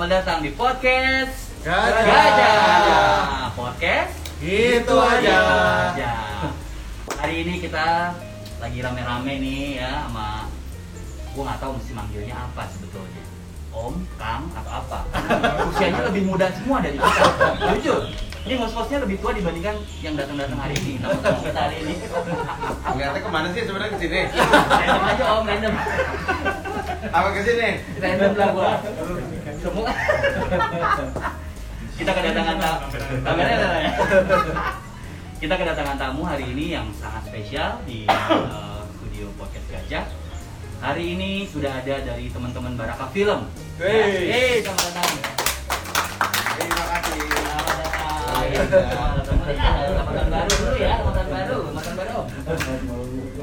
selamat datang di podcast Gajah. Gajah. Podcast Gitu aja. aja. Hari ini kita lagi rame-rame nih ya sama gua nggak tahu mesti manggilnya apa sebetulnya. Om, Kang, atau apa? Usianya lebih muda semua dari kita. Jujur. Ini host-hostnya lebih tua dibandingkan yang datang-datang hari ini. Tamu kita hari ini. Ngeliatnya ke mana sih sebenarnya ke sini? Random aja om, random. Apa ke sini? Random lah gua. Semua. Kita kedatangan tamu. Kameranya ada ya? Kita kedatangan tamu hari ini yang sangat spesial di eh, studio podcast Gajah. Hari ini sudah ada dari teman-teman Baraka Film. Hey, selamat datang. Terima kasih. Selamat datang. Iya. Selamat datang. Ya, baru dulu ya, selamat baru, selamat baru.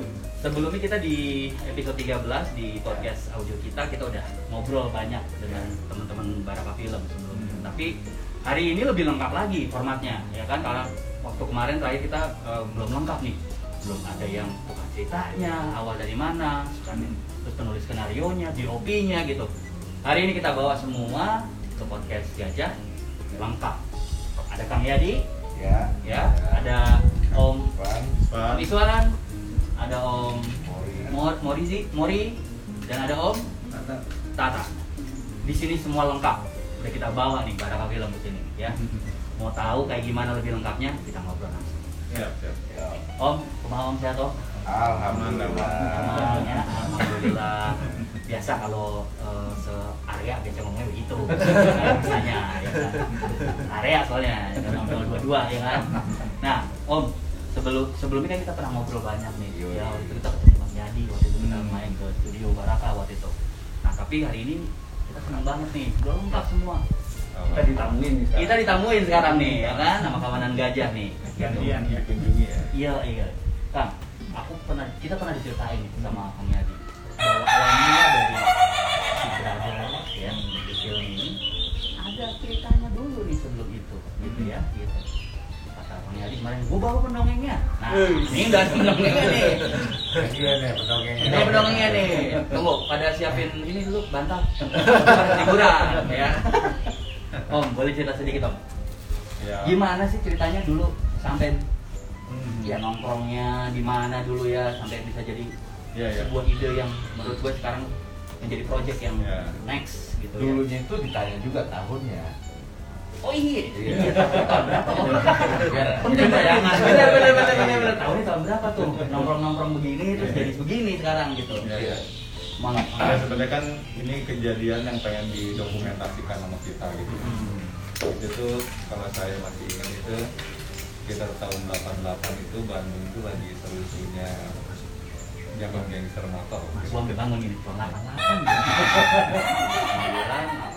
Sebelumnya kita di episode 13 di podcast audio kita kita udah ngobrol banyak dengan teman-teman Baraka Film sebelumnya. Hmm. Tapi hari ini lebih lengkap lagi formatnya, ya kan? Karena waktu kemarin terakhir kita eh, belum lengkap nih, belum ada yang bukan ceritanya, awal dari mana, terus penulis skenario nya, DOP-nya gitu. Hari ini kita bawa semua ke podcast Gajah lengkap. Ada Kang Yadi, Ya. ya, ada Om. Om Iswan, ada Om Mori. Mor Morizi, Mori, dan ada Om Tata. Di sini semua lengkap. Udah kita bawa nih Baraka Film di sini, ya. Mau tahu kayak gimana lebih lengkapnya, kita ngobrol langsung. Siap, siap. Om, kumaha Om sehat Om? Alhamdulillah. Ya, alhamdulillah. Biasa kalau eh, se-area biasa ngomongnya begitu. Biasanya, ya kan. Area soalnya, ya dua-dua ya kan. Nah, Om, sebelum sebelumnya kan kita pernah ngobrol banyak nih. Iya. Ya, waktu itu kita ketemu Bang Yadi, waktu itu kita Hmm. main ke studio Baraka waktu itu. Nah, tapi hari ini kita senang banget nih, udah lengkap semua. Kita ditamuin nih sekarang. Kita ditamuin sekarang nih, ya kan, sama kawanan gajah nih. Gantian ya. Dikunjungi ya. Iya iya. Kang, aku pernah kita pernah diceritain nih sama Kang Yadi bahwa awalnya dari si brother ya di film ini ada ceritanya dulu nih sebelum itu gitu ya gitu. Kang Yadi kemarin, gua bawa pendongengnya. Nah, ini udah ada pendongengnya nih. Iya nih pendongengnya. Ini pendongengnya nih. Tunggu, pada siapin ini dulu bantal. Liburan ya. Om, boleh cerita sedikit Om. Ya. Gimana sih ceritanya dulu sampai Hmm. ya nongkrongnya di mana dulu ya sampai bisa jadi Iya, iya. sebuah ide yang menurut gue sekarang menjadi project yang Ya. next gitu ya. Dulunya itu ditanya juga tahunnya oh iya. Iya, iya, iya, iya, iya, iya, iya, iya, iya, iya, iya, iya, iya, tahun ini tahun berapa tuh? Nongkrong nongkrong begini terus jadi begini sekarang gitu. Malah. iya, sebenarnya kan ini kejadian yang pengen didokumentasikan sama kita gitu. Hmm. Itu iya, kalau saya masih ingat itu sekitar tahun 88 itu Bandung itu lagi seru-serunya zaman gangster motor. Mas iya, iya, bangun ini, tahun 88.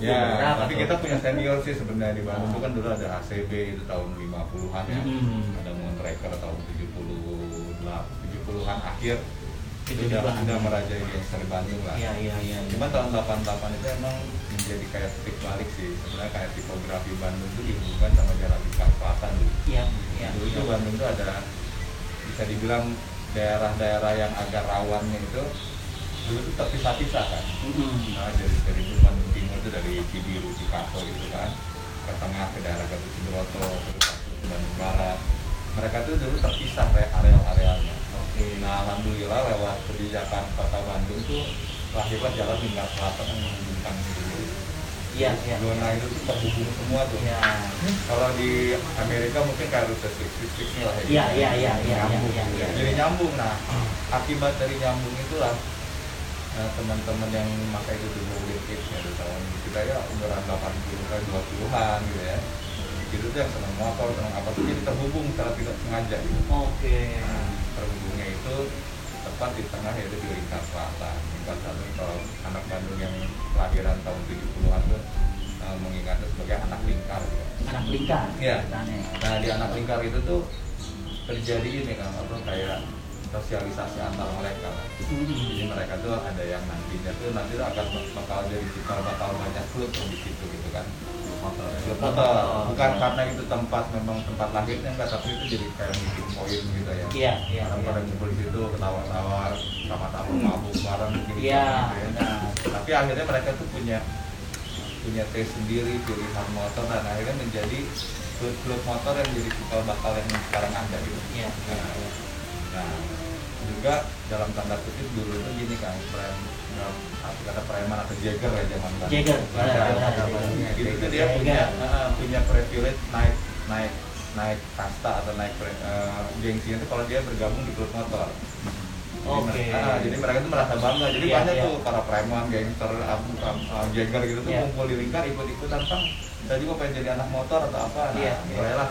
Ya, berapa tapi kita punya senior sih sebenarnya di Bandung itu kan dulu ada ACB itu tahun 50-an ya. Hmm. Ada Moonraker tahun 70 70-an akhir itu udah, ada merajai gangster Bandung lah. Iya, iya, iya. Cuma tahun 88 itu emang menjadi kayak titik balik sih. Sebenarnya kayak tipografi Bandung itu dihubungkan sama jalan di Selatan dulu. Iya, iya. Dulu itu Bandung itu ada bisa dibilang daerah-daerah yang agak rawannya itu dulu itu terpisah-pisah kan. Hmm. Nah, dari dari Bandung Timur itu dari Cibiru, Cikarto gitu kan. Ke tengah ke daerah Gatot Subroto, ke Bandung Barat. Mereka tuh dulu terpisah kayak areal-arealnya. Oke. Nah, alhamdulillah lewat kebijakan Kota Bandung tuh lahirlah jalan Lingkar Selatan yang menghubungkan itu. Iya iya. Zona itu tuh terhubung semua tuh. Iya. Kalau di Amerika mungkin kayak rute 666 lah ya. Iya iya iya iya Nyambung. iya iya. Jadi nyambung. Nah, akibat dari nyambung itulah teman-teman yang memakai itu dulu tips ya di tahun kita ya umuran 80 ke 20-an gitu ya. Itu tuh yang senang motor, senang apa tuh jadi terhubung secara tidak sengaja gitu. Oke. Nah, terhubungnya itu tepat di tengah yaitu di lingkar selatan. Lingkar selatan kalau anak Bandung yang kelahiran tahun 70-an tuh eh, mengingatnya sebagai anak lingkar. gitu. Anak lingkar. Iya. ceritanya. Nah di anak lingkar itu tuh terjadi ini kan apa kayak sosialisasi antar mereka. Jadi Hmm. mereka tuh ada yang nantinya tuh nanti tuh akan bakal jadi bakal bakal banyak klub di situ gitu kan. Motor. Klub motor. Bukan karena itu tempat memang tempat lahirnya enggak tapi itu jadi kayak meeting point gitu ya. Iya iya. Orang pada ngumpul di situ ketawa-tawa sama-sama mabuk bareng gitu. Iya. gitu ya. benar. Tapi akhirnya mereka tuh punya punya taste sendiri pilihan motor dan akhirnya menjadi klub-klub motor yang jadi cikal bakal yang sekarang ada gitu Iya. Nah, nah, juga dalam tanda kutip dulu itu gini kan prem dalam arti kata preman atau jagger ya zaman dulu. Jagger, Nah, dulu. Gitu tuh dia punya eh, punya privilege naik naik naik kasta atau naik pre- eh, gengsinya itu kalau dia bergabung di klub motor. Oke. mereka- ah, jadi mereka tuh merasa bangga. Jadi Iya, banyak iya. tuh para preman, gangster, um, jagger gitu tuh Iya. kumpul di lingkar ikut-ikutan bang. Saya juga pengen jadi anak motor atau apa. Nah, Iya, iya. mulailah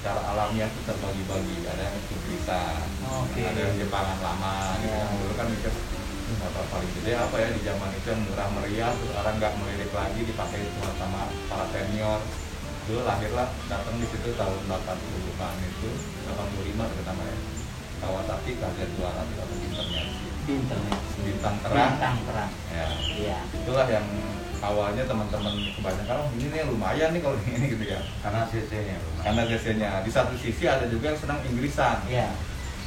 secara alamiah tuh terbagi-bagi. Ada yang Inggrisan, Oke. ada yang Jepangan lama gitu. Iya. Yang dulu kan mikir "Hmm, motor paling gede apa ya di zaman itu yang murah meriah terus orang nggak melirik lagi dipakai cuma sama para senior dulu lahirlah datang di situ tahun 80-an itu 85 terutama ya Kawasaki KZ200 atau internet internet. bintang terang Bintang terang. ya Iya. itulah yang awalnya teman-teman kebanyakan oh ini nih lumayan nih kalau ini gitu ya Karena CC-nya. karena cc-nya di satu sisi ada juga yang senang Inggrisan Iya.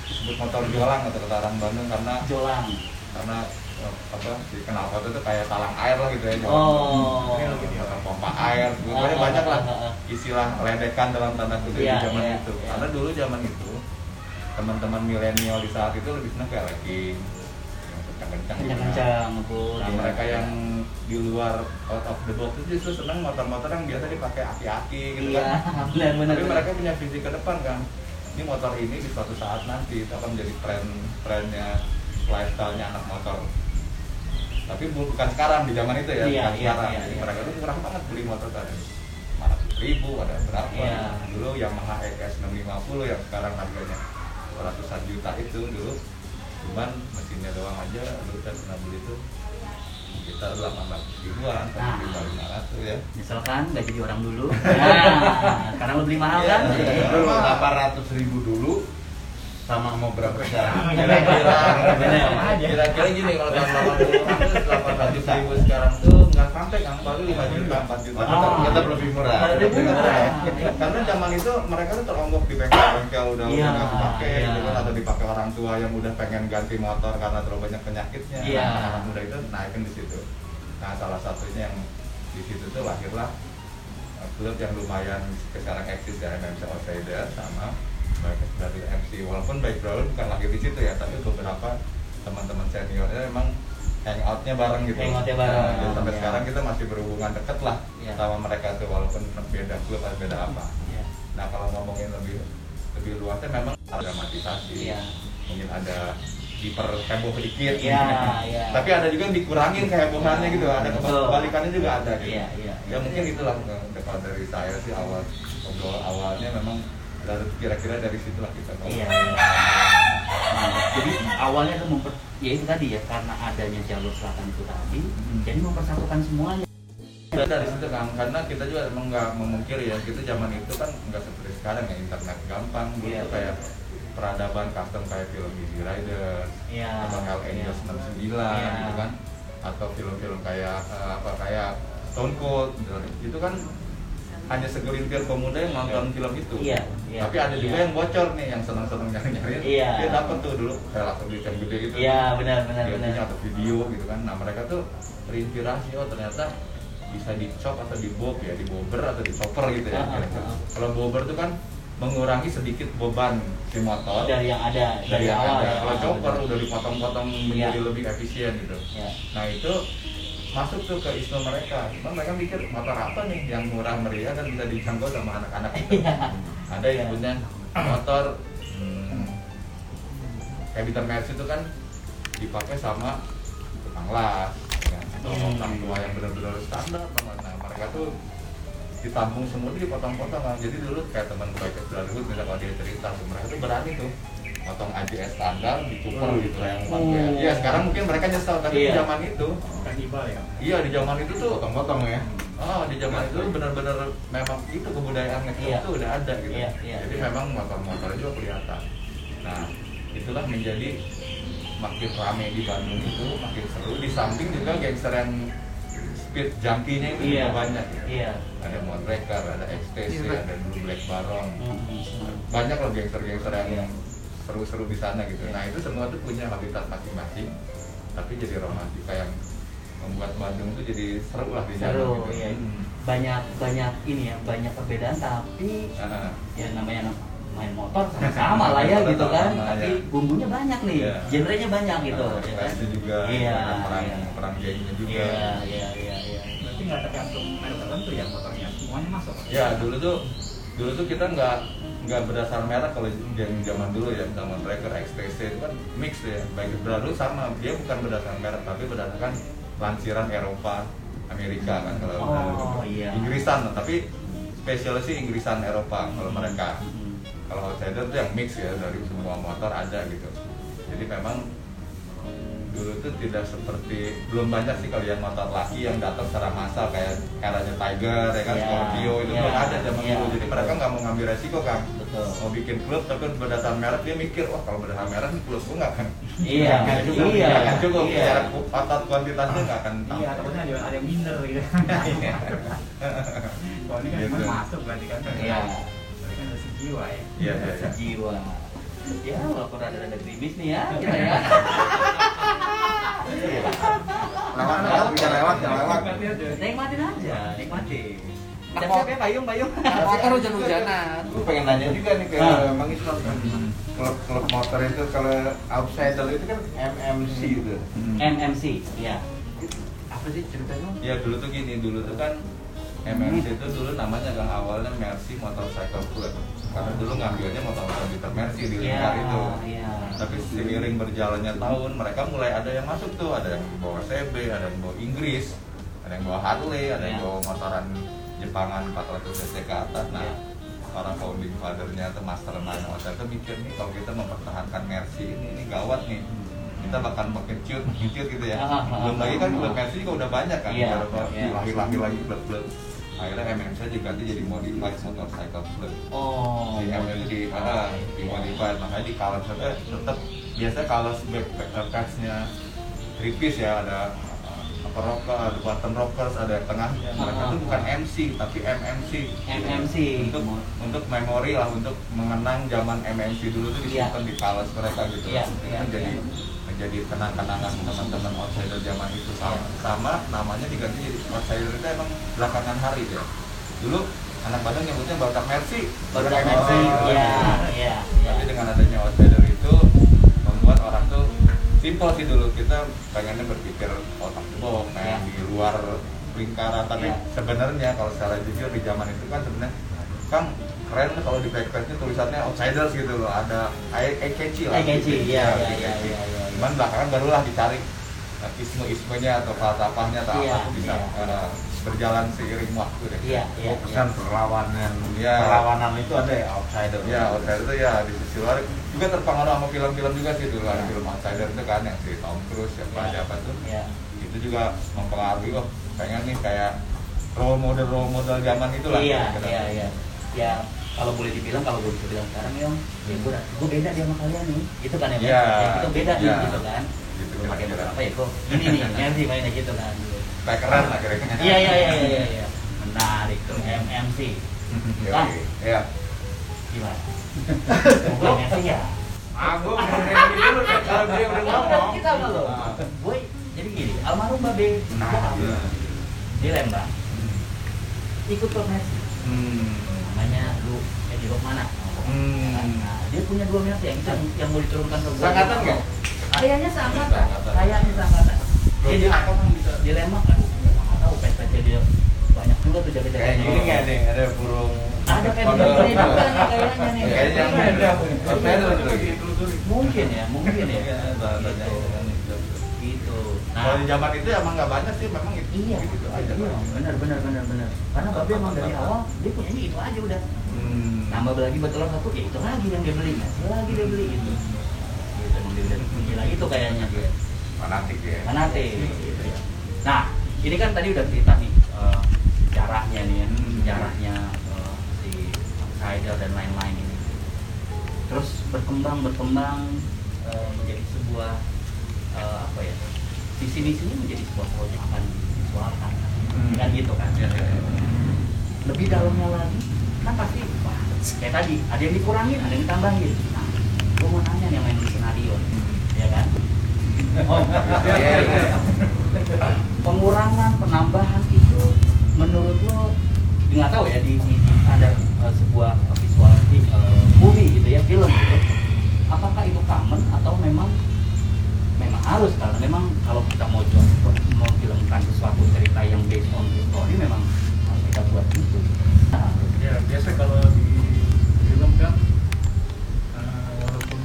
disebut motor jolang atau orang Bandung karena Jolang. karena eh, apa di kenalpot itu kayak talang air lah gitu ya jolang. Oh. ini lagi motor pompa air pokoknya Ah, banyak lah ah, ah, ah. istilah ledekan dalam tanda kutip Iya, di zaman iya, itu iya. karena dulu zaman itu teman-teman milenial di saat itu lebih senang kayak legging yang kencang-kencang gitu. Kencang-kencang. Nah, ya. mereka yang di luar out of the box itu justru senang motor-motor yang biasa dipakai aki-aki gitu Iya, kan. benar-benar. Tapi mereka punya visi ke depan kan. Ini motor ini di suatu saat nanti itu akan menjadi tren trennya lifestyle-nya anak motor. Tapi bu- bukan sekarang di zaman itu ya, Iya, bukan iya, sekarang. iya, Jadi iya. mereka tuh murah banget beli motor tadi. 400 ribu, ada berapa? Iya. Dulu Yamaha ES 650 yang sekarang harganya ratusan juta itu dulu. Cuman mesinnya doang aja, dulu saya pernah beli itu kita 18 ribuan, Nah. tapi 500 ya. Misalkan nggak jadi orang dulu. Nah, karena beli mahal kan? Iya. Jadi- Dulu 800 ribu dulu sama mau berapa sekarang? Kira-kira Bener. kira-kira gini kalau tahun 80 itu 800 ribu sekarang tuh nggak sampai kan paling 5 juta 4 juta Ah. Tetap, tetap lebih murah. Lebih murah. karena zaman itu mereka tuh teronggok di bengkel-bengkel udah Iya, udah nggak dipakai iya. gitu kan atau dipakai orang tua yang udah pengen ganti motor karena terlalu banyak penyakitnya Iya. Nah, anak muda itu naikin di situ nah salah satunya yang di situ tuh lahirlah uh, klub yang lumayan sekarang eksis ya MMC Outsider sama dari MC walaupun baik Brother bukan lagi di situ ya tapi beberapa teman-teman seniornya memang hangoutnya bareng gitu Hangoutnya bareng, Nah, sampai iya. sekarang kita masih berhubungan dekat lah Iya. sama mereka tuh walaupun beda klub atau beda apa Iya. Nah kalau ngomongin lebih lebih luasnya memang ada dramatisasi, Iya. mungkin ada diperheboh dikit, Iya, iya. tapi ada juga yang dikurangin kehebohannya gitu, ada kebalikannya juga ada gitu. Iya, iya. Ya mungkin itulah kalau dari saya sih awal awalnya memang dari kira-kira dari situlah kita tahu. Iya. Jadi awalnya itu memper, ya itu tadi ya karena adanya jalur selatan itu tadi, Hmm. jadi mempersatukan semuanya. Dari situ kan, karena kita juga emang nggak memungkiri ya, kita zaman itu kan nggak seperti sekarang ya internet gampang, Iya. tuh kayak peradaban custom kayak film Easy Rider, Iya. atau Hell Angels iya. 69 Iya. gitu kan atau film-film kayak eh, apa kayak Stone Cold gitu. itu kan hanya segelintir pemuda yang nonton film itu Iya, iya, tapi ada juga iya. yang bocor nih yang senang-senang nyari-nyari Iya. dia dapat tuh dulu kayak langsung duit yang gede gitu Iya, benar, benar, dia benar. punya atau video gitu kan nah mereka tuh terinspirasi oh ternyata bisa dicop atau dibob ya dibober atau dicoper gitu ya kalau bober tuh kan mengurangi sedikit beban si motor Dari yang ada dari yang awal ada. ya. Kalau Ah, chopper udah dipotong-potong menjadi Iya. lebih efisien gitu. Iya. Nah itu masuk tuh ke isu mereka. Cuma mereka mikir motor apa nih yang murah meriah dan bisa dijangkau sama anak-anak. Iya. Ada yang punya motor hmm, kayak Bitter Mercy itu kan dipakai sama tukang las, ya, atau Hmm. orang tua yang benar-benar standar. Nah mereka tuh ditambung semua dipotong-potong kan. Jadi dulu kayak teman baik Brotherhood misalnya kalau dia cerita mereka tuh berani tuh potong AJS standar dicuper gitu yang Oh. ya sekarang mungkin mereka nyesel tapi di Iya. zaman itu Kanibal ya. iya di zaman itu tuh Potong-potong ya. Oh, di zaman itu benar-benar memang itu kebudayaan ngetrip Iya. itu udah ada gitu. Iya, iya, Jadi iya. memang motor-motornya juga kelihatan. Nah, itulah menjadi makin rame di Bandung itu, makin seru. Di samping juga gangster yang speed junkie-nya itu Iya. juga banyak. ya. Iya. Ada Moonraker, ada XTC, Iya. ada Blue Black Baron. Hmm. Banyak loh gangster-gangster yang Iya. Seru-seru di sana gitu. Iya. Nah, itu semua tuh punya habitat masing-masing. Tapi jadi romantika yang membuat Bandung itu jadi seru lah di seru gitu. ya Hmm. banyak banyak ini ya banyak perbedaan tapi Ah, ya namanya main motor sama lah ya gitu kan Sama, tapi ya. bumbunya banyak nih Iya. genrenya banyak gitu ah, ya kan pasti juga Iya, perang iya. perang juga iya iya iya iya Berarti nggak tergantung merek tertentu ya motornya, semuanya masuk. ya dulu tuh dulu tuh kita nggak nggak berdasar merek kalau yang zaman dulu ya zaman tracker XTC itu kan mix ya baik dulu sama dia bukan berdasarkan merek tapi berdasarkan lansiran Eropa Amerika kan kalau Oh, iya. Inggrisan tapi spesialis sih Inggrisan Eropa kalau mereka Hmm. kalau outsider tuh yang mix ya dari semua motor ada gitu jadi memang tuh tidak seperti belum banyak sih kalian motor laki yang datang secara massal kayak eranya Tiger ya kan Iya, Scorpio itu iya, belum ada zaman iya, dulu jadi mereka nggak mau ngambil resiko kan betul mau bikin klub tapi berdasarkan merek dia mikir wah kalau berdasarkan merek ini klub gue nggak akan iya nggak akan cukup iya nggak akan cukup iya secara kuantitasnya nggak akan Iya, takutnya ada, ada yang minder gitu. Kalau ini kan Gitu. masuk berarti kan. Iya. Berarti kan ada sejiwa ya. iya iya iya. jiwa ya walaupun ada ada gerimis nih ya kita ya Lewat, lewat, bisa lewat, lewat. Aja. nikmatin aja nikmatin siap-siap ya payung payung Motor hujan-hujanan. Gue pengen nanya juga nih ke Ah. Bang Islam. Klub klub motor itu kalau outsider itu kan MMC itu. MMC ya apa sih ceritanya Ya dulu tuh gini, dulu tuh kan MMC itu dulu namanya kan awalnya Mercy Motorcycle Club Karena dulu ngambilnya motor-motor Peter Mercy di Iya, lingkar itu iya. Tapi seiring berjalannya tahun, mereka mulai ada yang masuk tuh Ada yang bawa CB, ada yang bawa Inggris Ada yang bawa Harley, ada yang Iya. bawa motoran Jepangan 400 cc ke atas Nah, Iya. para founding fathernya atau mastermind hotel tuh mikir nih kalau kita mempertahankan Mercy ini, ini gawat nih kita bakal makin cute, gitu ya. Belum lagi kan klub. Mercy juga udah banyak kan. Beberapa iya. laki-laki lagi klub-klub. Akhirnya MMC diganti jadi modified motorcycle club. oh Di MMC ah, di modified makanya di colors itu tetap biasanya colors back backpacksnya three piece ya ada uh, upper rocker, ada button rockers, ada yang tengahnya. Mereka ah. bukan MC tapi MMC. MMC. Untuk untuk memori lah untuk mengenang zaman MMC dulu tuh Iya. disimpan di colors mereka gitu. Iya, Itu iya, menjadi iya. Menjadi kenang-kenangan teman-teman outsider zaman itu sama, sama namanya diganti jadi outsider itu emang belakangan hari ya. Dulu anak Bandung nyebutnya Balkan Mercy, Balkan MMC Oh, ya ya ya Tapi dengan adanya outsider itu membuat orang tuh simpel sih dulu kita pengennya berpikir otak box, Iya. main di luar lingkaran. Tapi Iya. sebenarnya kalau secara jujur di zaman itu kan sebenarnya kan keren tuh kalau di backpacknya tulisannya outsiders gitu loh, ada eye catchy lah. Eye catchy, iya, iya, iya, iya, iya. Cuman belakangan barulah dicari uh, isme-ismenya atau falsafahnya atau Iya, apa tuh bisa iya. uh, berjalan seiring waktu deh. iya iya Oh, pesan perlawanan. Iya. Perlawanan itu ada ya outsider. Ya, outsider itu ya di sisi luar juga terpengaruh sama film-film juga sih dulu ada Ya. film outsider itu kan yang si Tom Cruise siapa Ya. siapa tuh ya itu juga mempengaruhi oh pengen nih kayak role model role model zaman itu lah iya iya iya ya kalau boleh dibilang kalau gue bilang sekarang ya ya gue gue beda dia sama kalian nih gitu kan ya? Iya, ya kita beda nih iya. gitu kan Gitu Lu pakai kira-kira. apa ya kok ini nih MC mainnya gitu kan Kayak keren lah kira-kira iya iya iya iya iya menarik tuh MMC. Ah. Iya. gimana Bukan MC ya Ah, gue mau nanya dulu kan kalau dia udah ngomong. kita belum Ah. gue jadi gini almarhum babe Nah, dia di Lembang ikut klub Messi Hmm. Namanya lu eh di mana Hmm. Nah, dia punya dua Mercy yang itu yang, yang mau diturunkan ke gua. Seangkatan nggak? Kayaknya seangkatan. Seangkatan. Kayaknya seangkatan. Dia di apa kan bisa di Lembang aduh, nggak tahu pet-petnya dia banyak juga tuh jaga-jaga. Kayak gini nggak nih? Ada burung. Ada kayak juga nih kayaknya nih. Kayaknya Iya, iya. Lagi. Mungkin ya, mungkin ya. Gitu. Gitu. Kalau di zaman itu emang nggak banyak sih memang itu Iya, gitu aja. iya, benar benar benar benar. Karena Babe emang dari awal dia punyanya itu aja udah. Hmm. Nambah lagi betul satu, ya itu lagi yang dia beli, ngasih lagi dia beli gitu. Gitu, emang dia udah gila itu kayaknya dia. Fanatik ya. fanatik gitu ya. Nah, ini kan tadi udah cerita nih eh, sejarahnya nih ya, Hmm. sejarahnya eh, si outsider dan lain-lain ini. Terus berkembang berkembang eh, menjadi sebuah eh, apa ya? Visi misinya menjadi sebuah proyek akan divisualkan. Hmm. Kan gitu kan. Iya, iya, iya. Lebih dalamnya lagi kan pasti wah, kayak tadi ada yang dikurangin, ada yang ditambahin. Nah, gue mau nanya nih yang main di senario, nih, ya kan? Oh, Iya, iya. pengurangan penambahan itu menurut lo nggak tahu ya di, di, di ada eh, sebuah visual di, eh, movie gitu ya film gitu apakah itu common atau memang harus karena memang kalau kita mau jual mau filmkan sesuatu cerita yang based on true story memang harus kita buat gitu nah, ya biasa kalau di film kan eh, walaupun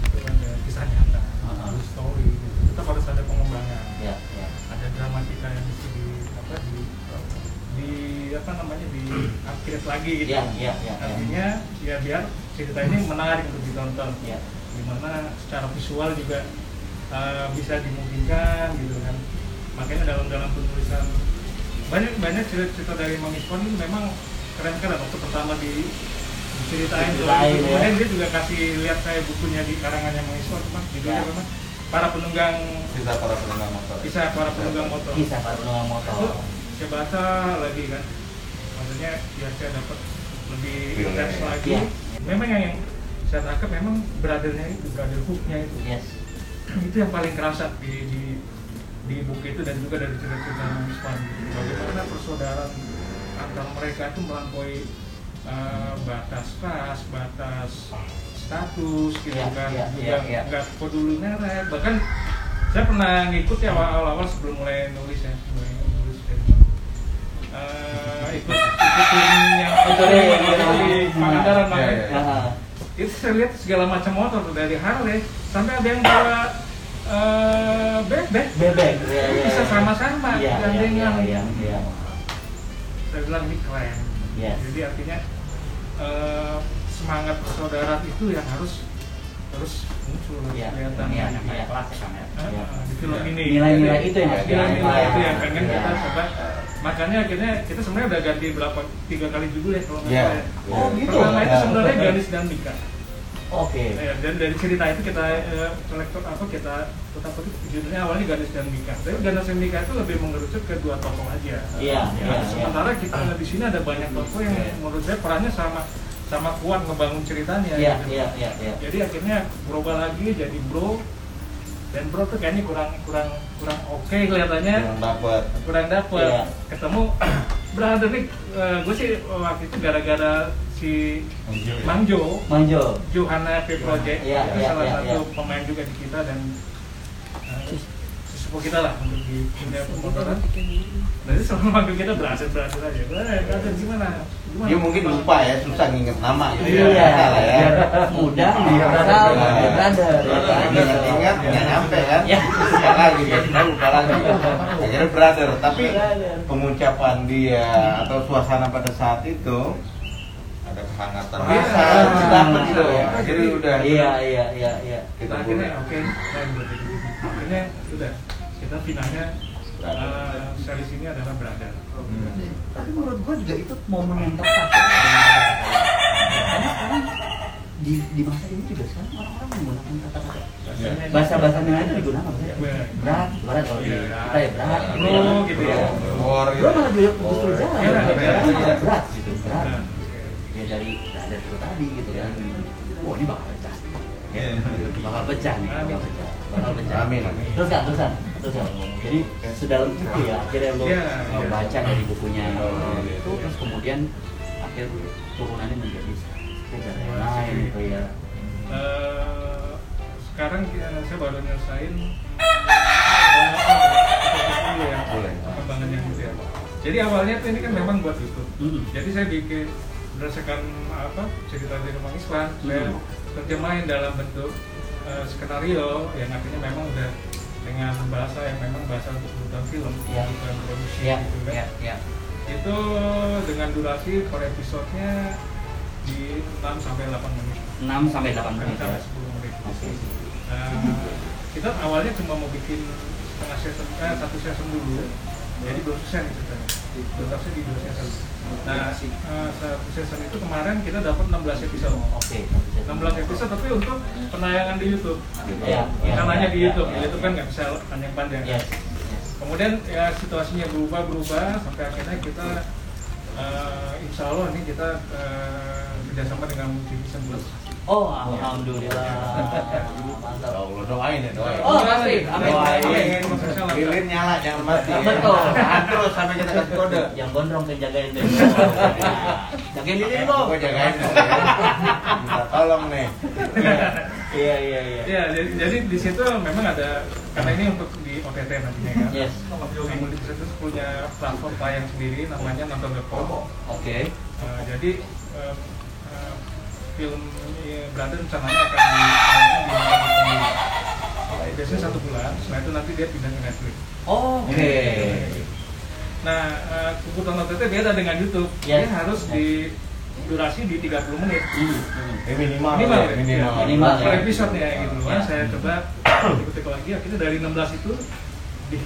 itu ada kisah nyata Uh-huh. true story gitu, tetap harus ada pengembangan. Ya ya. Ada dramatika yang mesti di apa di di apa namanya di upgrade lagi gitu. Ya ya ya ya. artinya ya biar cerita ini menarik untuk ditonton. Ya. Di mana secara visual juga uh, bisa dimungkinkan gitu kan makanya dalam dalam penulisan banyak banyak cerita-cerita dari Mang Ispon itu memang keren-keren waktu pertama di diceritain tuh. Diceritain, ya. kemudian dia juga kasih lihat saya bukunya di karangannya Mang Ispon cuma judulnya Ya. memang para penunggang Sisa para penunggang motor. kisah para penunggang motor kisah para penunggang itu motor saya baca lagi kan maksudnya ya saya dapat lebih intens ya. lagi Iya. memang yang, yang saya tangkap memang brothernya itu brother hooknya itu yes itu yang paling kerasa di di di buku itu dan juga dari cerita-cerita Mispan gitu. bagaimana persaudaraan antar mereka itu melampaui eh, batas ras batas status gitu Iya, kan iya, juga iya, iya. nggak peduli merek bahkan saya pernah ngikut ya awal-awal sebelum mulai nulis ya mulai nulis dari eh, ikut ikutin yang di Pangandaran Iya. Ah, itu saya lihat segala macam motor dari Harley sampai ada yang bawa eh, bebek bebek ya, ya, bisa ya. sama-sama gandengan iya, iya, iya. saya bilang ini keren Yes. jadi artinya eh, semangat persaudaraan itu yang harus terus muncul Iya, kelihatan iya, banyak iya. kelas ya kan ya Iya. di film Iya. ini Nilai-nilai itu yang nilai-nilai itu yang pengen Iya. kita coba makanya akhirnya kita sebenarnya udah ganti berapa tiga kali judul ya kalau nggak salah ya. Oh, gitu? pertama itu sebenarnya Ganis dan Mika oke Ya, dan dari cerita itu kita eh, kolektor apa kita tetap itu judulnya awalnya Ganes dan Mika. Tapi Ganes dan Mika itu lebih mengerucut ke dua tokoh aja. Iya, Ya, iya, sementara kita di sini ada banyak tokoh yang Iya. menurut saya perannya sama sama kuat ngebangun ceritanya. iya gitu. iya iya iya Jadi akhirnya berubah lagi jadi bro dan bro tuh kayaknya kurang kurang kurang oke kelihatannya Yang dapat. kurang dapet Iya. ketemu brother nih gue sih waktu itu gara-gara si Manjo ya? Mangjo manjo Johanna P Project Iya, itu iya, salah iya, satu iya. pemain juga di kita dan uh, sesepuh kita lah untuk di dunia pemotoran. Jadi selama manggil kita berhasil berhasil aja. Eh, berhasil gimana? Gimana? Dia mungkin lupa ya, susah nginget nama gitu. Iya. ya. Salah ya. mudah Iya, brother. tahu Iya. biar brother Ingat-ingat nggak nyampe kan? Iya. Lupa lagi, biasanya lupa lagi. Akhirnya brother, tapi pengucapan dia atau suasana pada saat itu Kehangatan. Iya. rasa dapet gitu. Jadi udah. iya iya iya iya Kita akhirnya oke. Akhirnya sudah kita finalnya uh, series ini adalah berada. Hmm. tapi menurut gua juga itu momen yang tepat ya, karena sekarang di di masa ini juga sekarang orang-orang menggunakan kata-kata Bahasanya bahasa bahasa Minang itu digunakan Benar. berat berat kalau di Iya. kita ya berat Bro, gitu ya. Bro gitu. malah justru jarang Iya, berat, iya, berat, iya. Nah, ya dari dari itu tadi gitu kan wah ini bakal pecah ya, Iya. bakal pecah nih bakal pecah bakal pecah Amin, terus kan terus kan terus kan jadi sedalam itu ya akhirnya lo Iya, uh, iya. baca dari bukunya uh, iya, itu iya. terus kemudian akhir turunannya menjadi beda yang lain gitu ya Eh, sekarang kita- saya baru nyelesain ya perkembangan yang gitu ya. Jadi awalnya tuh ini kan memang buat YouTube. Mm. Jadi saya bikin berdasarkan apa cerita dari Mang Iswan, saya Mm. terjemahin dalam bentuk eh, skenario yang artinya memang udah dengan bahasa yang memang bahasa untuk kebutuhan film, Iya. kebutuhan produksi ya gitu kan ya ya itu dengan durasi per episodenya di 6 sampai 8 menit 6 sampai 8 Bukan menit ya. sampai 10 menit Oke. Nah, kita awalnya cuma mau bikin setengah season, eh, satu season dulu jadi nih ceritanya belum selesai di dua season nah eh, satu season itu kemarin kita dapat 16 episode. Oke. 16 episode tapi untuk penayangan di YouTube. Ya, bukan hanya ya, di YouTube. Di YouTube kan nggak bisa panjang-panjang. Yes. kemudian ya situasinya berubah berubah sampai akhirnya kita eh, insya Allah nih kita eh, kerjasama dengan Multivision Plus Oh, alhamdulillah. Mantap. Allah doain ya doain. Oh, pasti. Amin. Doain. Lilin nyala jangan mati. ya. Betul. Tahan terus sampai kita kasih kode. Yang gondrong tuh jagain tuh. Jagain lilin kok. Gue jagain. Minta tolong nih. Iya, iya, iya. Ya, jadi, jadi di situ memang ada karena ini untuk di OTT nantinya kan. Yes. Film di situ punya platform tayang sendiri namanya nonton.com. Oke. Uh, jadi uh, film ya, Brother rencananya akan ditayangkan di nonton.com. Biasanya satu bulan, setelah itu nanti dia pindah ke Netflix. Oke. Nah, uh, kebutuhan OTT beda dengan YouTube. Yes. Dia harus di durasi di 30 menit. Hmm, hmm. Eh minimal. Minimal, ya, ya? minimal. Ya, Minimal, per ya. episode ya gitu Ya. kan. Saya coba ikut lagi akhirnya dari 16 itu di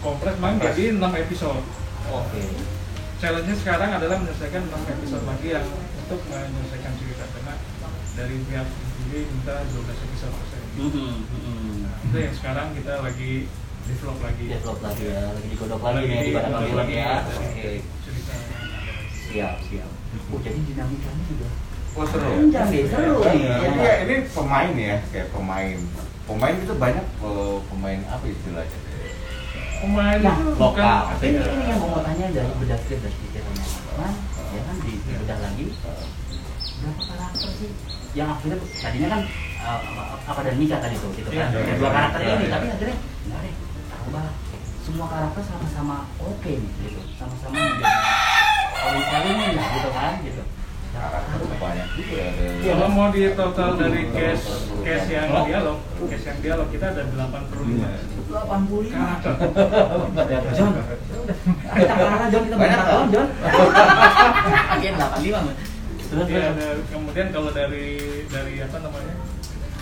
kompres bang jadi 6 episode. Oke. Challenge-nya sekarang adalah menyelesaikan 6 episode lagi yang untuk menyelesaikan cerita dari pihak sendiri minta 12 episode per saya. Hmm. Nah, itu yang sekarang kita lagi develop lagi. Develop lagi ya, lagi digodok lagi nih di pada digodok film lagi ya. Oke. Cerita. Siap, siap. Oh, jadi dinamikanya juga Oh seru. panjang nih, seru nih. Jadi ya, ini pemain ya, kayak pemain. Pemain itu banyak pemain apa istilahnya? Pemain Nah, itu lokal. bukan Ini, ini yang mau tanya dari bedah dari pikirannya Mas, ya kan di, di bedah lagi berapa karakter sih yang akhirnya tadinya kan uh, apa dan nikah tadi tuh gitu kan. Iya, iya, dua iya, karakter ini tapi akhirnya enggak deh tambah semua karakter sama-sama oke nih gitu. Sama-sama menjadi kalau saling lah gitu kan gitu. Karakter banyak juga ya. Kalau mau di total dari case case yang dialog, case yang dialog kita ada 85 delapan puluh lima. Karakter. John? Kita kalah John kita Banyak John. Agen delapan lima terus Iya, ada- kemudian kalau dari dari apa namanya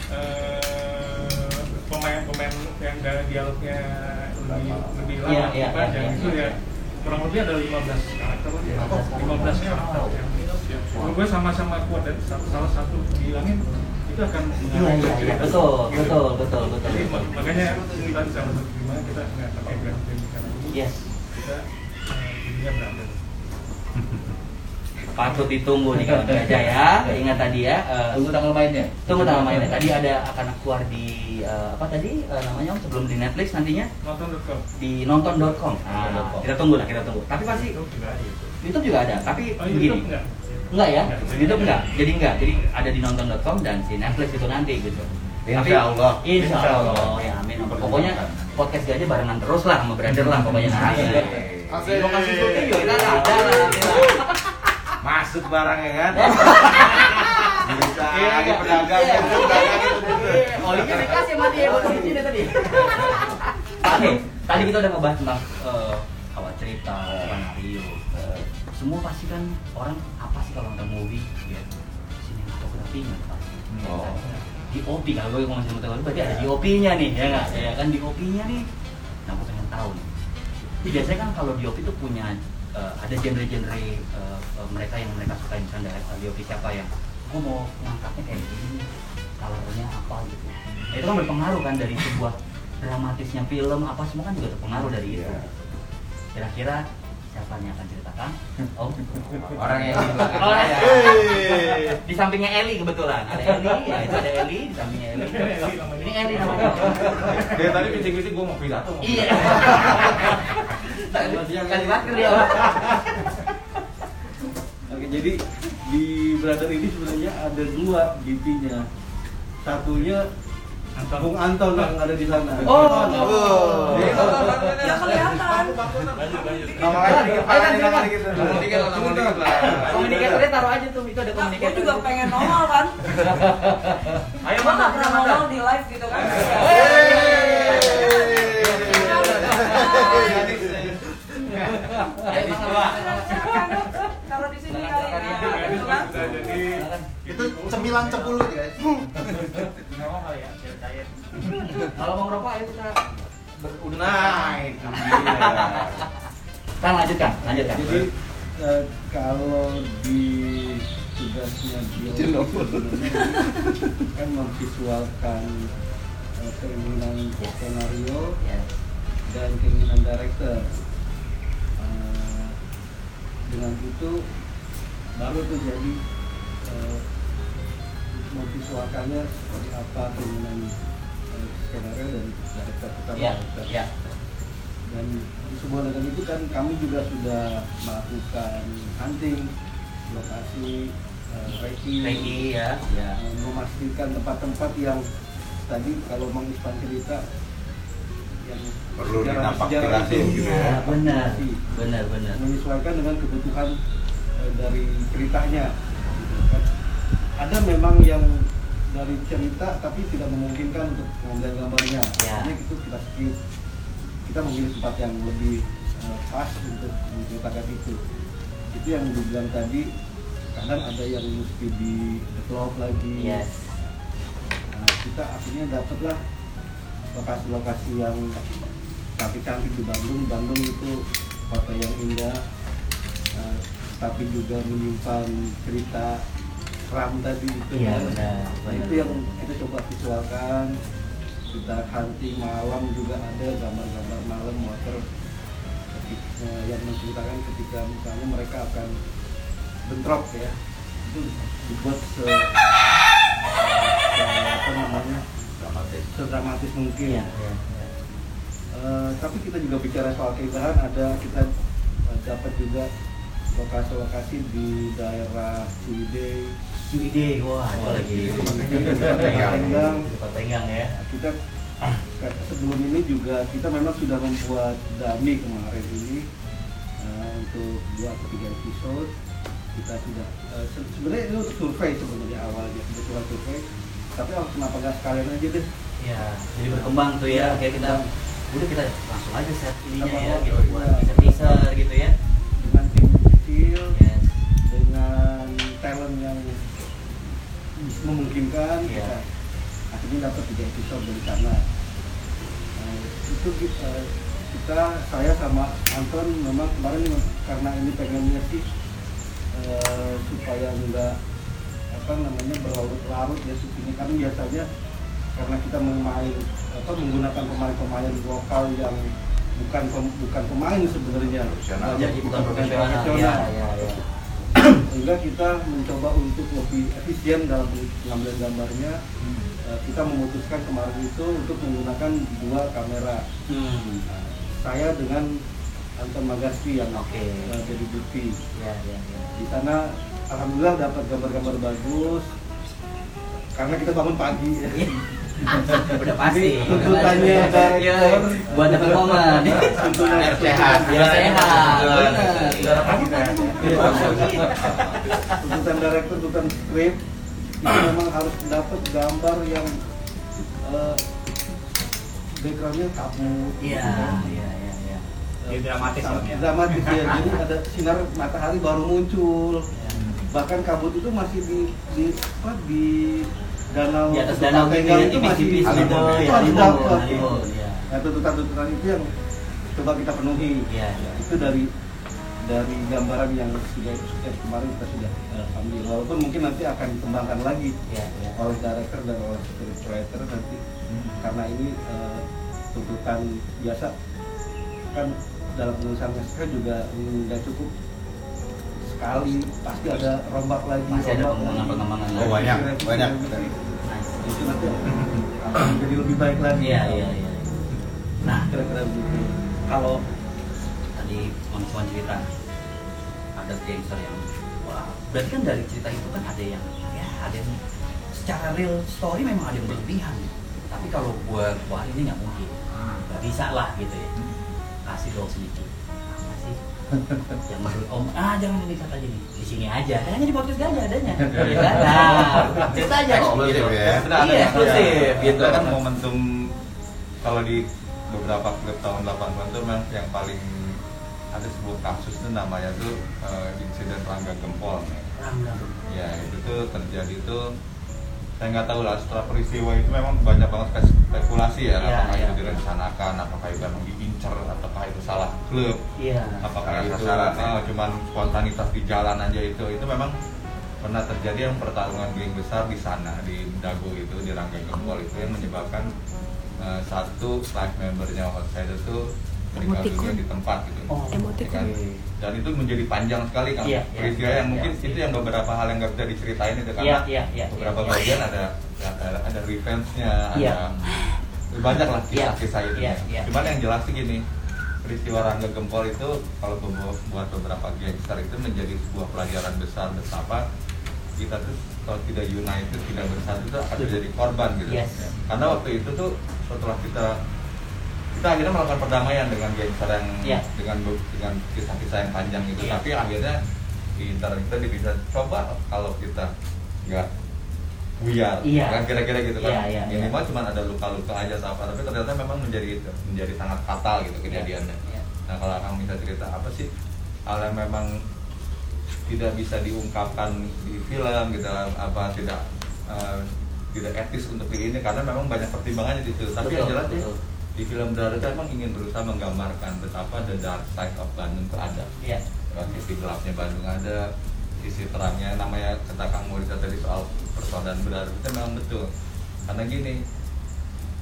eh, pemain-pemain yang dari dialognya lebih lebih lama, iya, lebih panjang iya, itu iya. ya kurang lebih ada 15 karakter. 15 15 karakter. yang- Kalau gue sama-sama kuat dan satu- salah satu bilangin itu akan Iya iya iya betul betul betul betul. Jadi betul. mak- makanya kita satu gimana kita nggak pakai brand brand karena ini Yes. kita eh, jadinya branded. Patut ditunggu nih kalau aja ya. Ingat tadi ya. eh, Tunggu tanggal mainnya. Tunggu tanggal mainnya. Tadi ada akan keluar di eh, apa tadi eh, namanya Om? sebelum di Netflix nantinya Nonton.com. di nonton.com. Nah, kita tunggu lah, kita tunggu. Tapi pasti Itu juga ada itu. YouTube juga ada, tapi Oh, begini. YouTube enggak? Enggak ya? Enggak. YouTube enggak. Jadi enggak. Jadi ada di nonton.com dan si Netflix itu nanti gitu. Insya Tapi- Allah. Insya Insya Allah. Allah. Ya amin. Pokoknya podcast gajah barengan terus lah sama brother lah pokoknya nanti. Asik. Di lokasi syuting juga kita ada. Masuk barangnya kan. Bisa lagi iya. pedagang Iya. pedagang gitu, gitu. Iya, Olinya dikasih sama dia buat tadi. Oke, tadi kita udah ngebahas tentang eh, awal cerita, skenario. Eh, semua pasti kan orang apa sih kalau nonton movie? Ya, sinematografinya pasti. Oh. DOP kalau gue ngomong sinematografi berarti ada DOP-nya nih, ya nggak? Ya kan DOP-nya nih. Nah, gue pengen tahu nih. Biasanya kan kalau DOP itu punya eh, ada genre-genre eh, mereka yang mereka suka misalnya dari DOP siapa yang gue mau ngangkatnya kayak gini colornya apa gitu. Nah, itu kan berpengaruh kan dari sebuah dramatisnya film apa semua kan juga terpengaruh dari itu. Iya. kira-kira siapa yang akan ceritakan? Oh Orang yang di belakang. Oh, saya. di sampingnya Eli kebetulan. Ada Eli ya itu ada Eli di sampingnya Eli. Ini Eli namanya. Dia tadi bisik-bisik gue mau pidato. mau iya kasih masker dia Oke, jadi di brother ini sebenarnya ada dua DP-nya. Satunya Bung Anton yang ada di sana. Oh, Oh. Jadi, Ya kelihatan. Nama lagi kan, nama lagi lah. komunikatornya taruh aja tuh itu ada Nah, komunikator juga pengen nongol kan. ayo gak pernah nongol di live gitu kan. Cemilan cepul gitu guys. Ngerokok kali ya. Kalau mau ngerokok ayo kita. Nah, itu dia. Kan lanjutkan, lanjutkan. jadi eh, kalau di tugasnya dia kan memvisualkan eh, keinginan skenario Ya. dan keinginan director. Eh, dengan itu baru tuh jadi eh, visualkannya seperti apa keinginan eh, skenario dan director kita. ya ya dan di sebuah dengan itu kan kami juga sudah melakukan hunting lokasi eh, reiki, Reiki ya ya eh, memastikan tempat-tempat yang tadi kalau Mang Ispan cerita yang Perlu sejarah- sejarah itu, gitu ya. Ya. benar. Masih benar benar. Menyesuaikan dengan kebutuhan eh, dari ceritanya. Gitu kan. Ada memang yang dari cerita tapi tidak memungkinkan untuk mengambil gambarnya. Ya. Itu kita skip. Kita memilih tempat yang lebih eh, pas untuk menceritakan itu. Itu yang dibilang tadi kadang ada yang mesti di develop lagi. Yes. Nah, kita akhirnya dapatlah lokasi-lokasi yang cantik-cantik di Bandung. Bandung itu kota yang indah, eh, tapi juga menyimpan cerita seram tadi itu. Iya, kan. benar, Nah, itu yang kita coba visualkan. Kita hunting malam juga ada gambar-gambar malam motor ketika, yang menceritakan ketika misalnya mereka akan bentrok ya itu dibuat se, se apa namanya Dramatis. sedramatis mungkin Iya, iya, iya. Eh, tapi kita juga bicara soal keindahan ada kita eh, dapat juga lokasi-lokasi di daerah Ciwidey Ciwidey wah itu lagi Tenggang. di Kota Tenggang ya. Kita ka- sebelum ini juga kita memang sudah membuat dummy kemarin ini eh, untuk dua atau tiga episode. Kita sudah eh, se- sebenarnya ini untuk survei sebenarnya awalnya kebetulan survei. Tapi oh, kenapa nggak sekalian aja deh. Ya jadi berkembang tuh ya. Kayak kita udah kita langsung aja set ininya Apa- ya gitu buat teaser teaser gitu ya. Dengan tim kecil yes. dengan talent yang memungkinkan Iya. kita akhirnya dapat tiga episode dari sana. Nah, itu kita, kita saya sama Anton memang kemarin karena ini pengennya sih eh, supaya enggak apa namanya berlarut-larut ya syutingnya kan biasanya karena kita memain apa menggunakan pemain-pemain lokal yang bukan pem- bukan pemain sebenarnya. Banyak jadi bukan profesional. profesional. Ya ya ya sehingga kita mencoba untuk lebih efisien dalam pengambilan gambarnya Hmm. Eh, kita memutuskan kemarin itu untuk menggunakan dua kamera Hmm. Nah, saya dengan Anton Magaski yang Oke. eh, jadi bukti ya ya ya di sana alhamdulillah dapat gambar-gambar bagus karena kita bangun pagi ya. Udah pasti. Tuntutannya Iya, director buat dapat momen. Tuntutan- Biar sehat. biar sehat. tuntutan director, tuntutan skrip itu memang harus dapat gambar yang eh, backgroundnya kabut iya iya. iya iya Eh, dramatis ya, ya? dramatis ya jadi ada sinar matahari baru muncul. Bahkan kabut itu masih di di apa di danau. Di atas danau gitu Tenggang ya itu masih tipis-tipis gitu Halimun, itu ya harus dapat ya. nah tuntutan-tuntutan itu yang coba kita penuhi. Iya, iya. itu dari dari gambaran yang sudah sudah kemarin kita sudah eh, ambil. Walaupun mungkin nanti akan dikembangkan lagi iya iya. oleh director dan oleh scriptwriter nanti. Karena ini eh, tuntutan biasa. Kan dalam penulisan naskah juga nggak cukup sekali pasti ada rombak lagi Pasti ada pengembangan-pengembangan Oh, banyak, Revisi, banyak. itu nanti akan jadi lebih baik lagi. Iya iya iya. Nah. Kira-kira begitu. Kalau tadi teman-teman cerita ada gangster yang wah berarti kan dari cerita itu kan ada yang ya ada yang secara real story memang ada yang berlebihan. Tapi kalau gua wah ini nggak mungkin. Nggak bisa lah gitu ya. Kasih dong sedikit yang menurut om ah jangan ini kata aja nih di sini aja. Kayaknya di podcast gak ada adanya. Ya kan? nah cerita aja om. Eksklusif gitu. ya. Ada iya eksklusif. Gitu. itu kan momentum kalau di beberapa klub tahun 80-an tuh memang yang paling ada sebuah kasus tuh namanya tuh eh, insiden Rangga Gempol. Rangga. ya itu tuh terjadi tuh saya nggak tahu lah setelah peristiwa itu memang banyak banget spekulasi ya, Iya, apakah iya. itu direncanakan apakah itu memang diincar apakah itu salah klub iya apakah Salah itu sasaran, ya. ah, cuman spontanitas di jalan aja itu itu memang pernah terjadi yang pertarungan geng besar di sana di Dago itu di Rangga Gempol itu yang menyebabkan eh, satu live membernya Outsider itu Emoticon. dunia di tempat gitu Oh, Ya Emoticon. kan? dan itu menjadi panjang sekali kan Iya, iya, peristiwa yang iya, mungkin iya. itu yang beberapa hal yang nggak bisa diceritain itu karena iya, iya. beberapa iya. bagian ada ada, ada revenge-nya Iya. ada banyak lah kisah-kisah itu Iya, iya. cuman yang jelas sih gini peristiwa Rangga Gempol itu kalau buat buat beberapa gangster itu menjadi sebuah pelajaran besar betapa kita tuh kalau tidak united tidak bersatu itu akan menjadi korban gitu Yes. karena waktu itu tuh setelah kita kita akhirnya melakukan perdamaian dengan gangster yang Iya. dengan dengan kisah-kisah yang panjang itu Iya. tapi akhirnya internet kita bisa coba kalau kita nggak buyar Iya. kan kira-kira gitu kan Iya, iya, iya. minimal cuma ada luka-luka aja atau apa tapi ternyata memang menjadi menjadi sangat fatal gitu kejadiannya Iya. nah kalau akang bisa cerita apa sih hal yang memang tidak bisa diungkapkan di film gitu apa tidak eh, tidak etis untuk di ini karena memang banyak pertimbangannya di situ tapi yang Betul, jelas sih betul. Di film Brother itu emang ingin berusaha menggambarkan betapa the dark side of Bandung itu ada Iya. Ya, sisi gelapnya Bandung ada sisi terangnya namanya kata Kang Morita tadi soal persaudaraan berdarah itu memang betul karena gini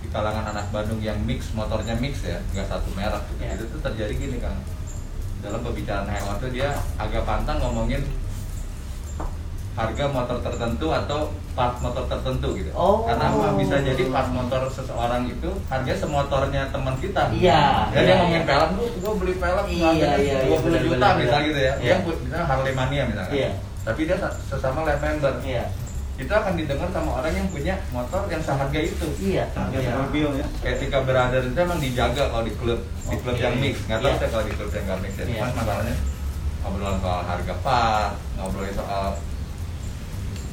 di kalangan anak Bandung yang mix motornya mix ya nggak satu merek gitu Ya. itu tuh terjadi gini Kang dalam pembicaraan hewan tuh dia agak pantang ngomongin harga motor tertentu atau part motor tertentu gitu Oh. karena bisa jadi part motor seseorang itu harga semotornya teman kita Iya, ya iya, dia ngomongin iya. pelek lu gua beli pelek Iya, harganya iya, iya, 20 benar, juta benar. gitu ya Iya. dia misalnya Harley Mania misalnya Iya. tapi dia sesama lab member Iya. itu akan didengar sama orang yang punya motor yang seharga itu Iya. Harga Iya. mobil ya. ketika berada itu emang dijaga kalau di klub di klub yang mix nggak tahu Iya. saya kalau di klub yang nggak mix ya Iya. cuman masalahnya ngobrolan soal harga part ngobrolin soal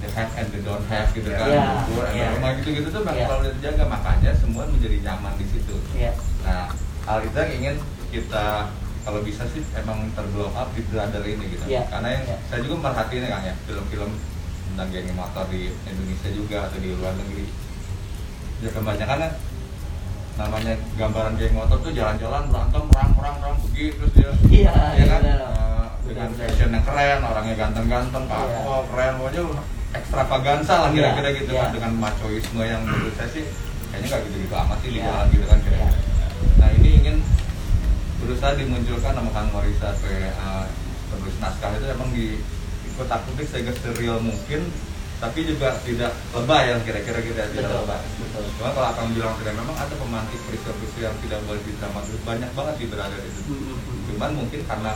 the have and the don't have gitu kan Iya. ukur and Iya. rumah gitu gitu tuh memang Iya. selalu dijaga makanya semua menjadi nyaman di situ Iya. nah hal itu yang ingin kita kalau bisa sih emang terblow up di brother ini gitu Iya. karena yang Iya. saya juga merhatiin ya Kang ya film-film tentang geng motor di Indonesia juga atau di luar negeri ya kebanyakan kan namanya gambaran geng motor tuh jalan-jalan berantem perang perang perang begitu terus dia Iya, ya iya, kan benar. Eh, dengan Benar, benar. fashion yang keren orangnya ganteng-ganteng Iya. kapok keren pokoknya ekstravaganza lah Iya, kira-kira gitu kan iya. dengan machoisme yang menurut saya sih kayaknya nggak gitu-gitu amat sih di Iya. jalan gitu kan kira-kira Iya. nah ini ingin berusaha dimunculkan sama Kang Morisa sebagai eh, penulis naskah itu emang di ikut akutik sehingga serial mungkin tapi juga tidak lebay yang kira-kira kita tidak Betul, lebay betul. cuma kalau akan bilang tidak memang ada pemantik peristiwa-peristiwa yang tidak boleh didramatis banyak banget di berada itu Mm-mm. cuman mungkin karena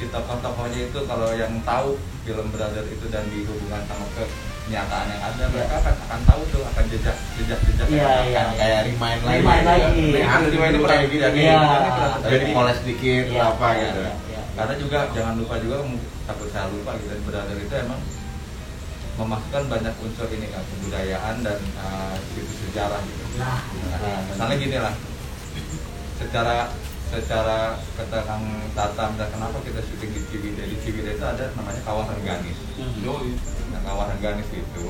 si tokoh-tokohnya itu kalau yang tahu film Brother itu dan dihubungkan sama kenyataan yang ada Iya. mereka akan akan tahu tuh akan jejak jejak jejak Iya, yang iya. akan kayak remind lagi Remind lagi. Ini ada Peristiwa ini pernah gini terjadi, Iya. ini pernah jadi terjadi. poles dikit Iya, apa iya, gitu iya, iya. karena juga jangan lupa juga takut saya lupa gitu Brother itu emang memasukkan banyak unsur ini kan kebudayaan dan uh, sejarah gitu Nah, Nah, misalnya gini lah secara secara kata Kang Tata misalnya kenapa kita syuting di Ciwidey di Ciwidey itu ada namanya kawah Rengganis Mhm. nah kawah Rengganis itu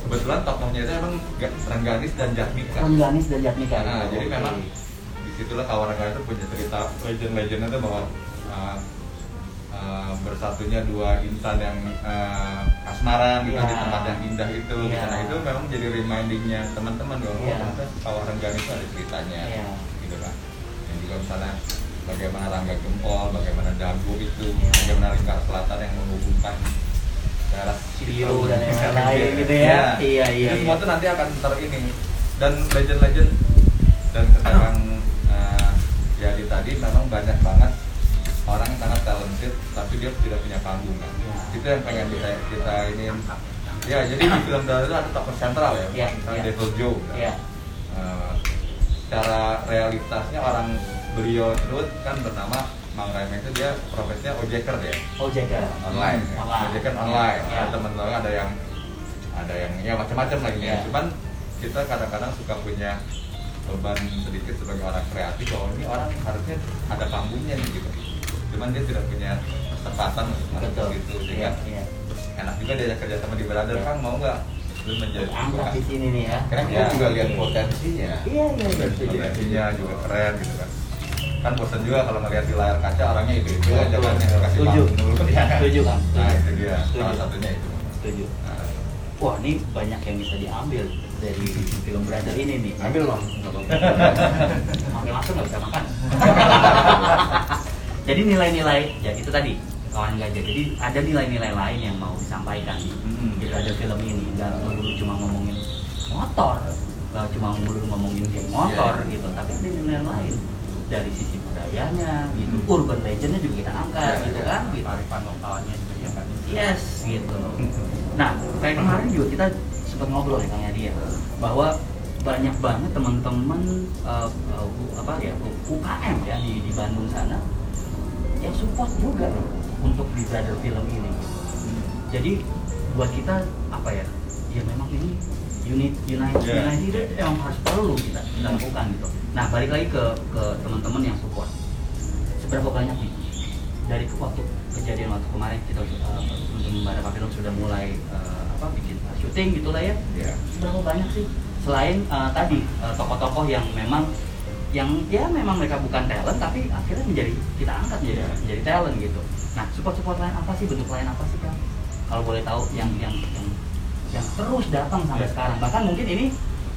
kebetulan tokohnya itu emang Ga- Rengganis dan Jatmika Rengganis dan Jatmika. nah, jadi Oke. memang di situlah kawah Rengganis itu punya cerita legend-legendnya itu bahwa uh, uh, bersatunya dua insan yang uh, asmara gitu Iya. di tempat yang indah itu gitu. Iya. nah itu memang jadi remindingnya teman-teman bahwa oh, Iya. kawah Rengganis itu ada ceritanya Iya. Juga misalnya bagaimana Rangga Gempol, bagaimana Dago itu, Iya. bagaimana Lingkar Selatan yang menghubungkan daerah Cibiru dan yang Iya, lain gitu ya. Iya, iya, Itu semua iya. tuh nanti akan ter ini dan legend-legend dan keterangan uh, Yadi tadi memang banyak banget orang yang sangat talented tapi dia tidak punya panggung kan. Iya. Itu yang pengen kita kita ini ya jadi di film Dara itu ada tokoh sentral ya, Iya, misalnya iya. Devil Joe. kan. Iya. Eh, secara realitasnya orang beliau Truth kan bernama Mang Reme itu dia profesinya ojeker ya Ojek ya. online ya. Online. ojeker online Ya. ada teman-teman ada yang ada yang ya macam-macam lagi ya Ya. cuman kita kadang-kadang suka punya beban sedikit sebagai orang kreatif bahwa ini orang harusnya ada panggungnya nih gitu cuman dia tidak punya kesempatan untuk Iya, sehingga iya. enak juga diajak kerja sama di Brother Ya. kan mau nggak lu menjadi Angkat di sini nih ya. karena kita Ya. juga lihat potensinya Iya, iya, iya. potensinya juga keren gitu kan kan bosan juga kalau ngeliat di layar kaca orangnya itu itu aja kan yang kasih Setuju. Ya, setuju, Kang. nah itu dia Setuju. salah satunya itu Setuju. Nah, Wah, ini banyak yang bisa diambil. dari film Brother ini nih. Ambil loh. Makin langsung nggak bisa makan. Jadi nilai-nilai, ya itu tadi kawan gajah. Jadi ada nilai-nilai lain yang mau disampaikan di Hmm. di Brother film ini. Nggak melulu cuma ngomongin motor, nggak cuma melulu ngomongin motor Iya. gitu, tapi ada nilai lain dari sisi budayanya, gitu. Hmm. Urban legendnya juga kita angkat, Iya, gitu iya. kan, gitu. Kearifan lokalnya juga ya kan. Yes, gitu. Nah, kayak kemarin juga kita sempat ngobrol ya Kang Yadi ya, bahwa banyak banget teman-teman uh, uh, apa ya UKM ya di, di Bandung sana yang support juga untuk di Brother Film ini. Jadi buat kita apa ya? Ya memang ini unit United Yeah. United itu emang harus perlu kita, kita lakukan gitu. Nah balik lagi ke ke teman-teman yang support. Seberapa banyak nih dari ke- waktu kejadian waktu kemarin kita uh, teman-teman Barata Film sudah mulai uh, apa bikin uh, syuting gitulah ya. Ya. Seberapa banyak sih selain uh, tadi uh, tokoh-tokoh yang memang yang ya memang mereka bukan talent tapi akhirnya menjadi kita angkat menjadi menjadi talent gitu. Nah support support lain apa sih bentuk lain apa sih kan? Kalau boleh tahu yang yang yang, yang terus datang sampai Ya. sekarang bahkan mungkin ini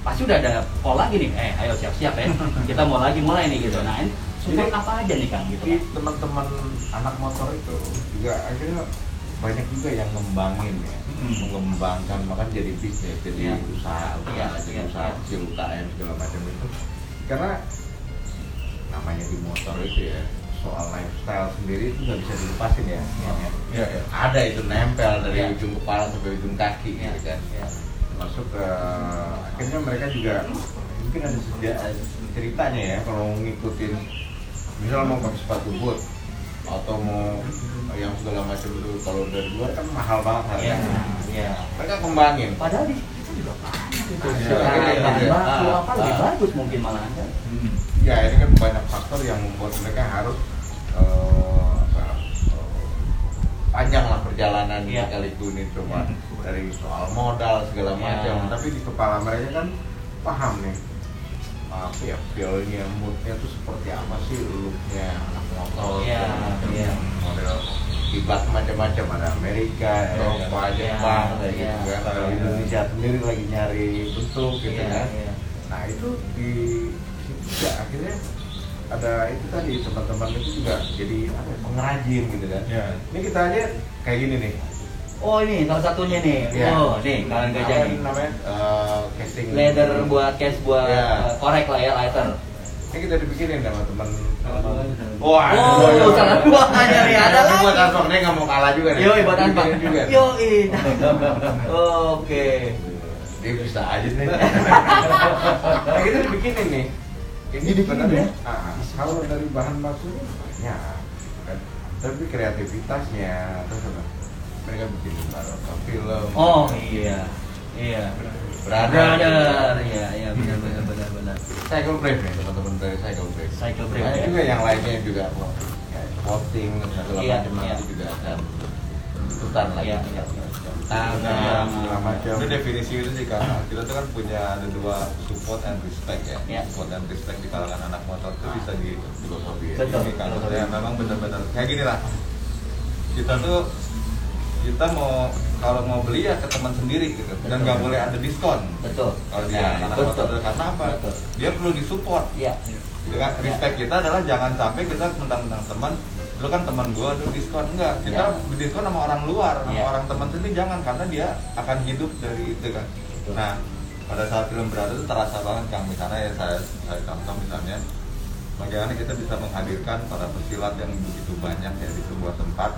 pasti udah ada call lagi nih. Eh ayo siap-siap ya kita mau lagi mulai nih gitu. Nah ini support apa aja nih kang gitu? Teman-teman anak motor itu juga akhirnya banyak juga yang ngembangin ya, Hmm. mengembangkan bahkan jadi bisnis, jadi Iya. usaha, Iya, usaha, jadi iya, usaha kecil UKM segala macam itu. Karena namanya di motor itu ya soal lifestyle sendiri itu nggak bisa dilepasin ya. Iya. Iya, iya. Ada itu nempel dari Iya. ujung kepala sampai ujung kaki Iya, gitu kan. Masuk ke akhirnya mereka juga mungkin ada sejarah ceritanya ya kalau ngikutin misalnya mau pakai sepatu boot atau mau yang segala macam itu kalau dari luar kan mahal banget harganya. iya. Mereka kembangin. Padahal di kita juga banyak itu. Iya, bahan baku Ah, apa lebih ah. bagus mungkin malahan kan. Ya ini kan banyak faktor yang membuat mereka harus apa, eh, panjang lah perjalanan Iya. sekalipun itu cuma dari soal modal segala Iya. macam. Tapi di kepala mereka kan paham nih apa ya feelnya moodnya tuh seperti apa sih looknya anak motor Iya, macam. iya. model kiblat macam-macam ada Amerika, Eropa, Iya, Jepang iya, kayak gitu iya. kan. Kalau Indonesia sendiri lagi nyari bentuk gitu Iya, kan. iya. Nah itu di juga akhirnya ada itu tadi teman-teman itu juga jadi apa ya, pengrajin gitu kan. Iya. Ini kita aja kayak gini nih. Oh ini salah satunya nih. Iya. Oh nih kalian gajah Apa nih. namanya? Eh, casing. Leather buat case buat uh, korek lah ya lighter. Ini kita dibikinin sama teman. Oh, salah dua nyari ada Ini lagi. buat Anfang dia nggak mau kalah juga nih. Yo, buat anpak. Dibikinin juga. Yo, Oke. Dia bisa aja nih. nah kita dibikinin nih. Ini sebenarnya ah, kalau dari bahan bakunya banyak kan. Tapi kreativitasnya terus apa? Mereka bikin baroka film. Oh iya. Iya. Brother. Brother. Iya, iya benar benar benar benar. Cycle Brave nih teman-teman dari Cycle Brave. Cycle Brave, Banyak ya. juga yang lainnya juga voting dan segala Iya, macam iya. juga akan Iya, iya, iya. Tangan segala macam. Itu definisi itu sih kak. Kita tuh kan punya ada dua support and respect ya. Iya. Support and respect di kalangan anak motor itu bisa di Filosofi ya. Betul. ini kan maksudnya memang benar-benar kayak gini lah. Kita tuh kita mau kalau mau beli ya ke teman sendiri gitu dan Betul. nggak boleh ada diskon Betul. kalau dia Nah, anak betul. motor karena apa Betul. dia perlu disupport Iya. dengan respect kita adalah jangan sampai kita mentang-mentang teman lu kan teman gua lu diskon enggak kita Ya. diskon sama orang luar sama Ya. orang teman sendiri jangan karena dia akan hidup dari itu kan Betul. nah pada saat film berada itu terasa banget kang misalnya ya saya saya contoh misalnya bagaimana kita bisa menghadirkan para pesilat yang begitu banyak ya di sebuah tempat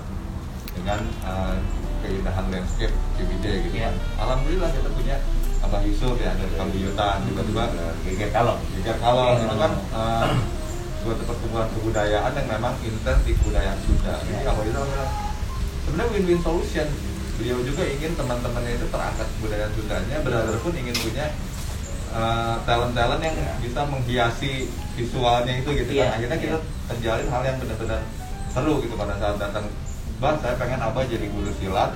dengan eh, keindahan landscape CBD gitu Iya. kan. Alhamdulillah kita punya Abah Yusuf ya dari Kambuyutan tiba-tiba Geger kalong. Geger Kalong itu kan eh, suatu pertumbuhan kebudayaan yang memang intens di kebudayaan Sunda. Jadi kalau itu sebenarnya win-win solution. Beliau juga ingin teman-temannya itu terangkat kebudayaan Sundanya, benar-benar pun ingin punya eh, talent-talent yang bisa menghiasi visualnya itu gitu Iya, kan. Akhirnya kita iya. terjalin hal yang benar-benar seru gitu pada saat datang. Bang, saya pengen abah jadi guru silat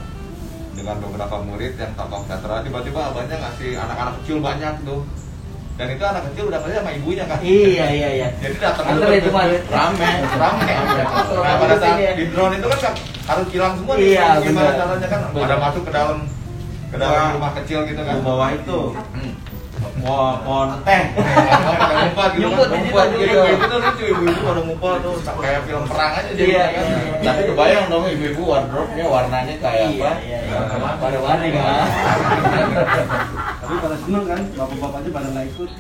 dengan beberapa murid yang tokoh teater tiba-tiba abahnya ngasih anak-anak kecil banyak tuh dan itu anak kecil udah kerja sama ibunya kan Iya, iya, iya. jadi datang dulu itu, rame rame nah pada saat di drone itu kan kan harus hilang semua nih Iya, gimana benar. caranya kan pada masuk ke dalam ke dalam rumah kecil gitu kan bawah itu Hmm. Pohon teh. ngumpet gitu kan ngumpet gitu itu tuh lucu ibu-ibu pada ngumpet tuh kayak film perang aja jadi Iya, kan iya. Tapi kebayang dong ibu-ibu wardrobe-nya warnanya kayak Iya, apa? iya, iya. Pada warna kan. Tapi pada seneng kan, bapak-bapaknya pada nggak ikut.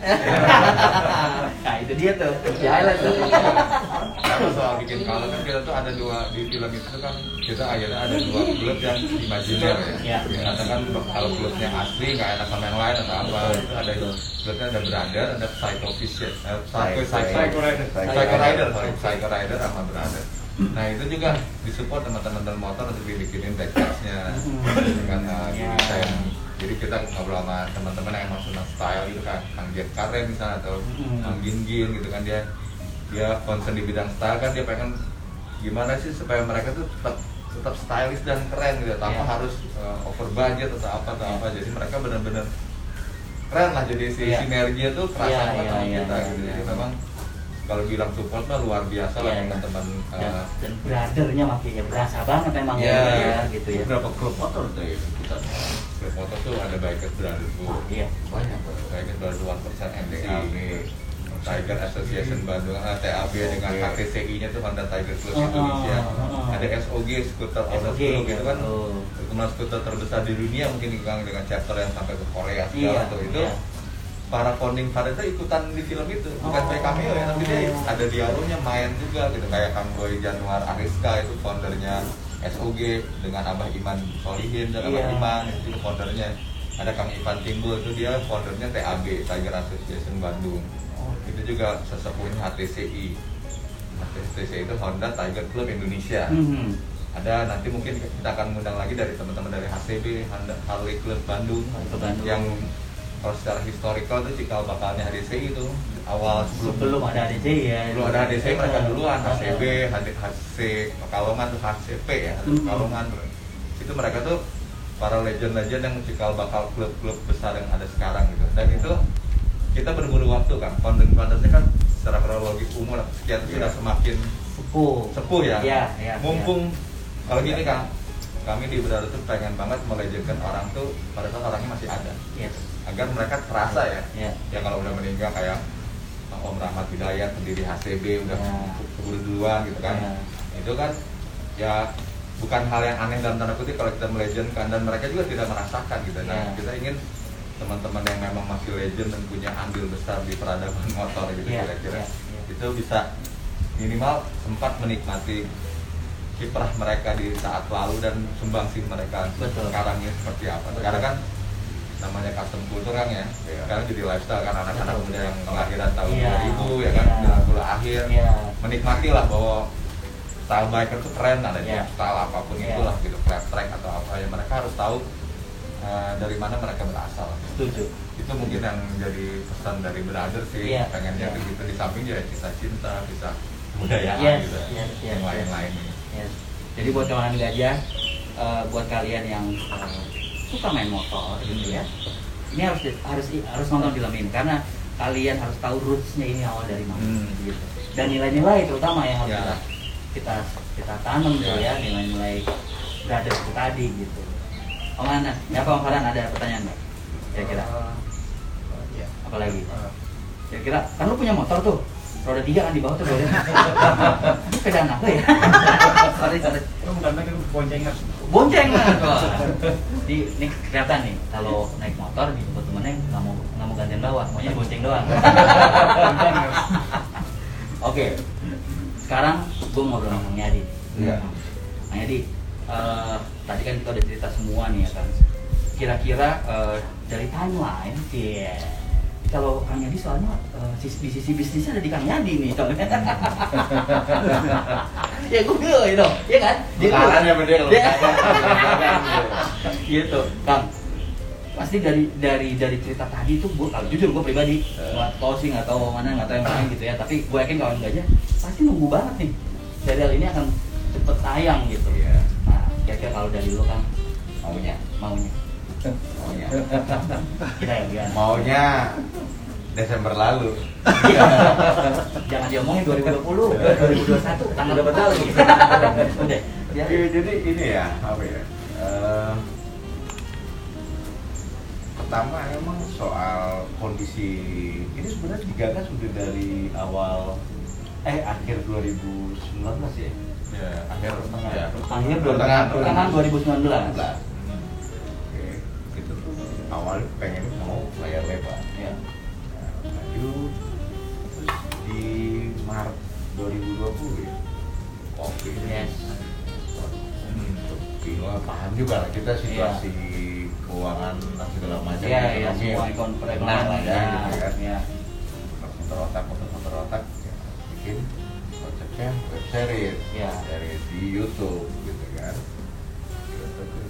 Nah itu dia tuh, jalan tuh. Karena soal bikin kalau kan kita tuh ada dua di film itu kan kita akhirnya ada dua klub yang imajiner ya. Iya. Katakan kalau klubnya asli nggak enak sama yang lain atau apa itu ada klubnya ada brother, ada psycho vision, eh, psycho psycho Rider. psycho rider, sorry, psycho rider sama brother. Nah itu juga disupport teman-teman dan motor untuk dibikinin backpacksnya karena Iya. saya jadi kita ngobrol sama teman-teman yang emang senang style gitu kan Kang Jet Karen misalnya atau Hmm. Kang Gin Gin gitu kan dia dia concern di bidang style kan dia pengen gimana sih supaya mereka tuh tetap tetap stylish dan keren gitu tanpa Iya. harus uh, over budget atau apa atau Iya. apa jadi mereka benar-benar keren lah jadi si Iya. sinerginya tuh kerasa Iya, banget iya, sama iya, kita iya, gitu iya. jadi memang kalau bilang support mah luar biasa lah Iya, iya. teman-teman Dan, uh, dan brothernya makanya berasa banget emang Iya, ya, iya. gitu ya. Berapa klub motor tuh ya kita? Klub motor tuh ada Bikers Brotherhood Iya. Banyak. One Percent MDI TAB. Tiger Association Bandung, ah, TAB dengan Oke. KTCI-nya tuh Honda Tiger Club Oh, Indonesia. oh, oh. Ada SOG Scooter Owners SOG, Club itu kan terkenal skuter terbesar di dunia mungkin dengan dengan chapter yang sampai ke Korea segala Iya, tuh itu iya. para founding father itu ikutan di film itu bukan Oh. cameo ya tapi dia ada dialognya main juga gitu kayak Kang Boy Januar Ariska itu foundernya SOG dengan Abah Iman Solihin dan Abah Iya. Iman itu foundernya ada Kang Ivan Timbul itu dia foundernya TAB Tiger Association Bandung Oh. itu juga sesepuhnya HTCI HTCI itu Honda Tiger Club Indonesia Mhm. ada nanti mungkin kita akan mengundang lagi dari teman-teman dari HCB Honda Harley Club Bandung Bandung. yang kalau secara historical itu cikal bakalnya HDCI itu awal sebelum Sebelum ada ADC ya. belum ada HDCI mereka duluan HCB HC Pekalongan tuh HCP ya Hmm. Pekalongan itu mereka tuh para legend-legend yang cikal bakal klub-klub besar yang ada sekarang gitu dan itu kita berburu waktu kan founding fathersnya kan secara kronologis umur sekian itu sudah semakin Sepuh. sepuh ya. Iya, iya. Mumpung kalau gini kan, kami di Berada tuh pengen banget melejenkan orang tuh pada saat orangnya masih ada, Iya. agar mereka terasa ya. Iya. Ya kalau udah meninggal kayak Om Rahmat Hidayat pendiri HCB udah Ya. keburu duluan gitu kan. Ya. Itu kan ya bukan hal yang aneh dalam tanda kutip kalau kita melejenkan dan mereka juga tidak merasakan gitu. Nah, Ya. kita ingin teman-teman yang memang masih legend dan punya andil besar di peradaban motor gitu Ya, kira-kira ya, ya. itu bisa minimal sempat menikmati kiprah mereka di saat lalu dan sumbangsih mereka Betul. sekarang ini seperti apa. Sekarang kan namanya custom culture kan ya. Iya. Sekarang jadi lifestyle kan anak-anak muda yang kelahiran tahun Iya, 2000 ya kan iya. 90 akhir Iya. menikmati lah bahwa style biker itu keren ada Iya. style apa pun Iya. itulah gitu flat track atau apa ya mereka harus tahu eh, dari mana mereka berasal. Setuju. Itu mungkin yang jadi pesan dari brother sih Iya. pengennya Iya. begitu di samping ya kisah cinta, kisah budaya Yes, gitu yes, yes, yang yes. lain-lain ini. Yes. Jadi buat kawan gajah, eh, buat kalian yang eh, suka main motor gitu ya, ini harus di- harus harus nonton film ini karena kalian harus tahu rootsnya ini awal dari mana Hmm. gitu. Dan nilai-nilai terutama yang harus Ya. kita kita tanam tuh Ya. ya nilai-nilai brother itu tadi gitu. Om Ana, ya Om Farhan ada pertanyaan mbak? Kira-kira Iya. apa lagi? Kira-kira kan lu punya motor tuh roda tiga kan di bawah tuh boleh. Ini pedang apa ya? sorry sorry. Lu bukan lagi boncengan. bonceng lah kok. Di ini kelihatan nih kalau naik motor di tempat temennya nggak mau nggak mau gantian bawah, maunya bonceng doang. Oke, sekarang gue ngobrol sama Mang Yadi. Iya. Mang Yadi, eh, tadi kan kita udah cerita semua nih ya kan. Kira-kira eh, dari timeline, iya. Kalau Kang Yadi soalnya eh, sis- di sisi bisnisnya ada di Kang Yadi nih soalnya. ya gue bilang itu, ya kan? Dia. Bakalan ya kalau bakalan. gitu kang pasti dari dari dari cerita tadi itu gue kalau jujur gue pribadi buat closing atau mana nggak tahu yang lain gitu ya tapi gue yakin kawan gajah pasti nunggu banget nih serial ini akan cepet tayang gitu Iya. nah kira-kira kalau dari lo kan Maunya. maunya Maunya. ya Maunya Desember lalu. jangan diomongin 2020 2021 tanggal berapa tahun udah ya jadi ini ya apa ya? eh, pertama emang soal kondisi ini sebenarnya digagas sudah dari awal eh akhir 2019 ya ya akhir Tengah. ya Akhir Pertengahan, pertengahan 2019. Oke, itu tuh awalnya pengen mau layar lebar Ya. Nah, lanjut terus di Maret 2020 ya Covid Yes. Hmm, bingung paham juga lah kita situasi keuangan dan segala macam Iya, iya, ekonomi semua yang ikon kena lah ya, gitu kan. Ya. Motor otak, motor otak ya, bikin konsepnya web series, Ya. series di YouTube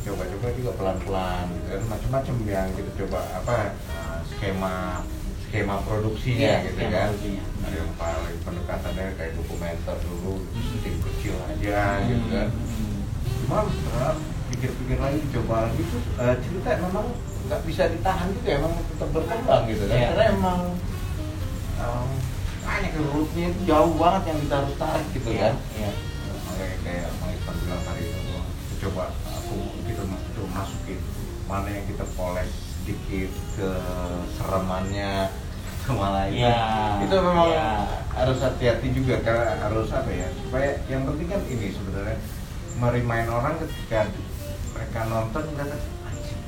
coba-coba juga pelan-pelan gitu kan, macam-macam yang kita coba apa eh, skema skema produksinya Iya, gitu skema kan. produksinya. Ada yang paling pendekatannya kayak dokumenter dulu, tim kecil aja gitu kan Hmm. cuma setelah pikir-pikir lagi coba lagi tuh eh, cerita memang nggak bisa ditahan juga emang tetap berkembang gitu kan Iya. karena emang em, banyak itu jauh banget yang kita harus tarik gitu Iya, kan iya. kayak kayak Bang Ivan bilang tadi itu coba masukin mana yang kita poles sedikit ke seremannya sama lain Iya, itu memang iya. harus hati-hati juga karena harus apa ya supaya yang penting kan ini sebenarnya merimain orang ketika mereka nonton mereka anjing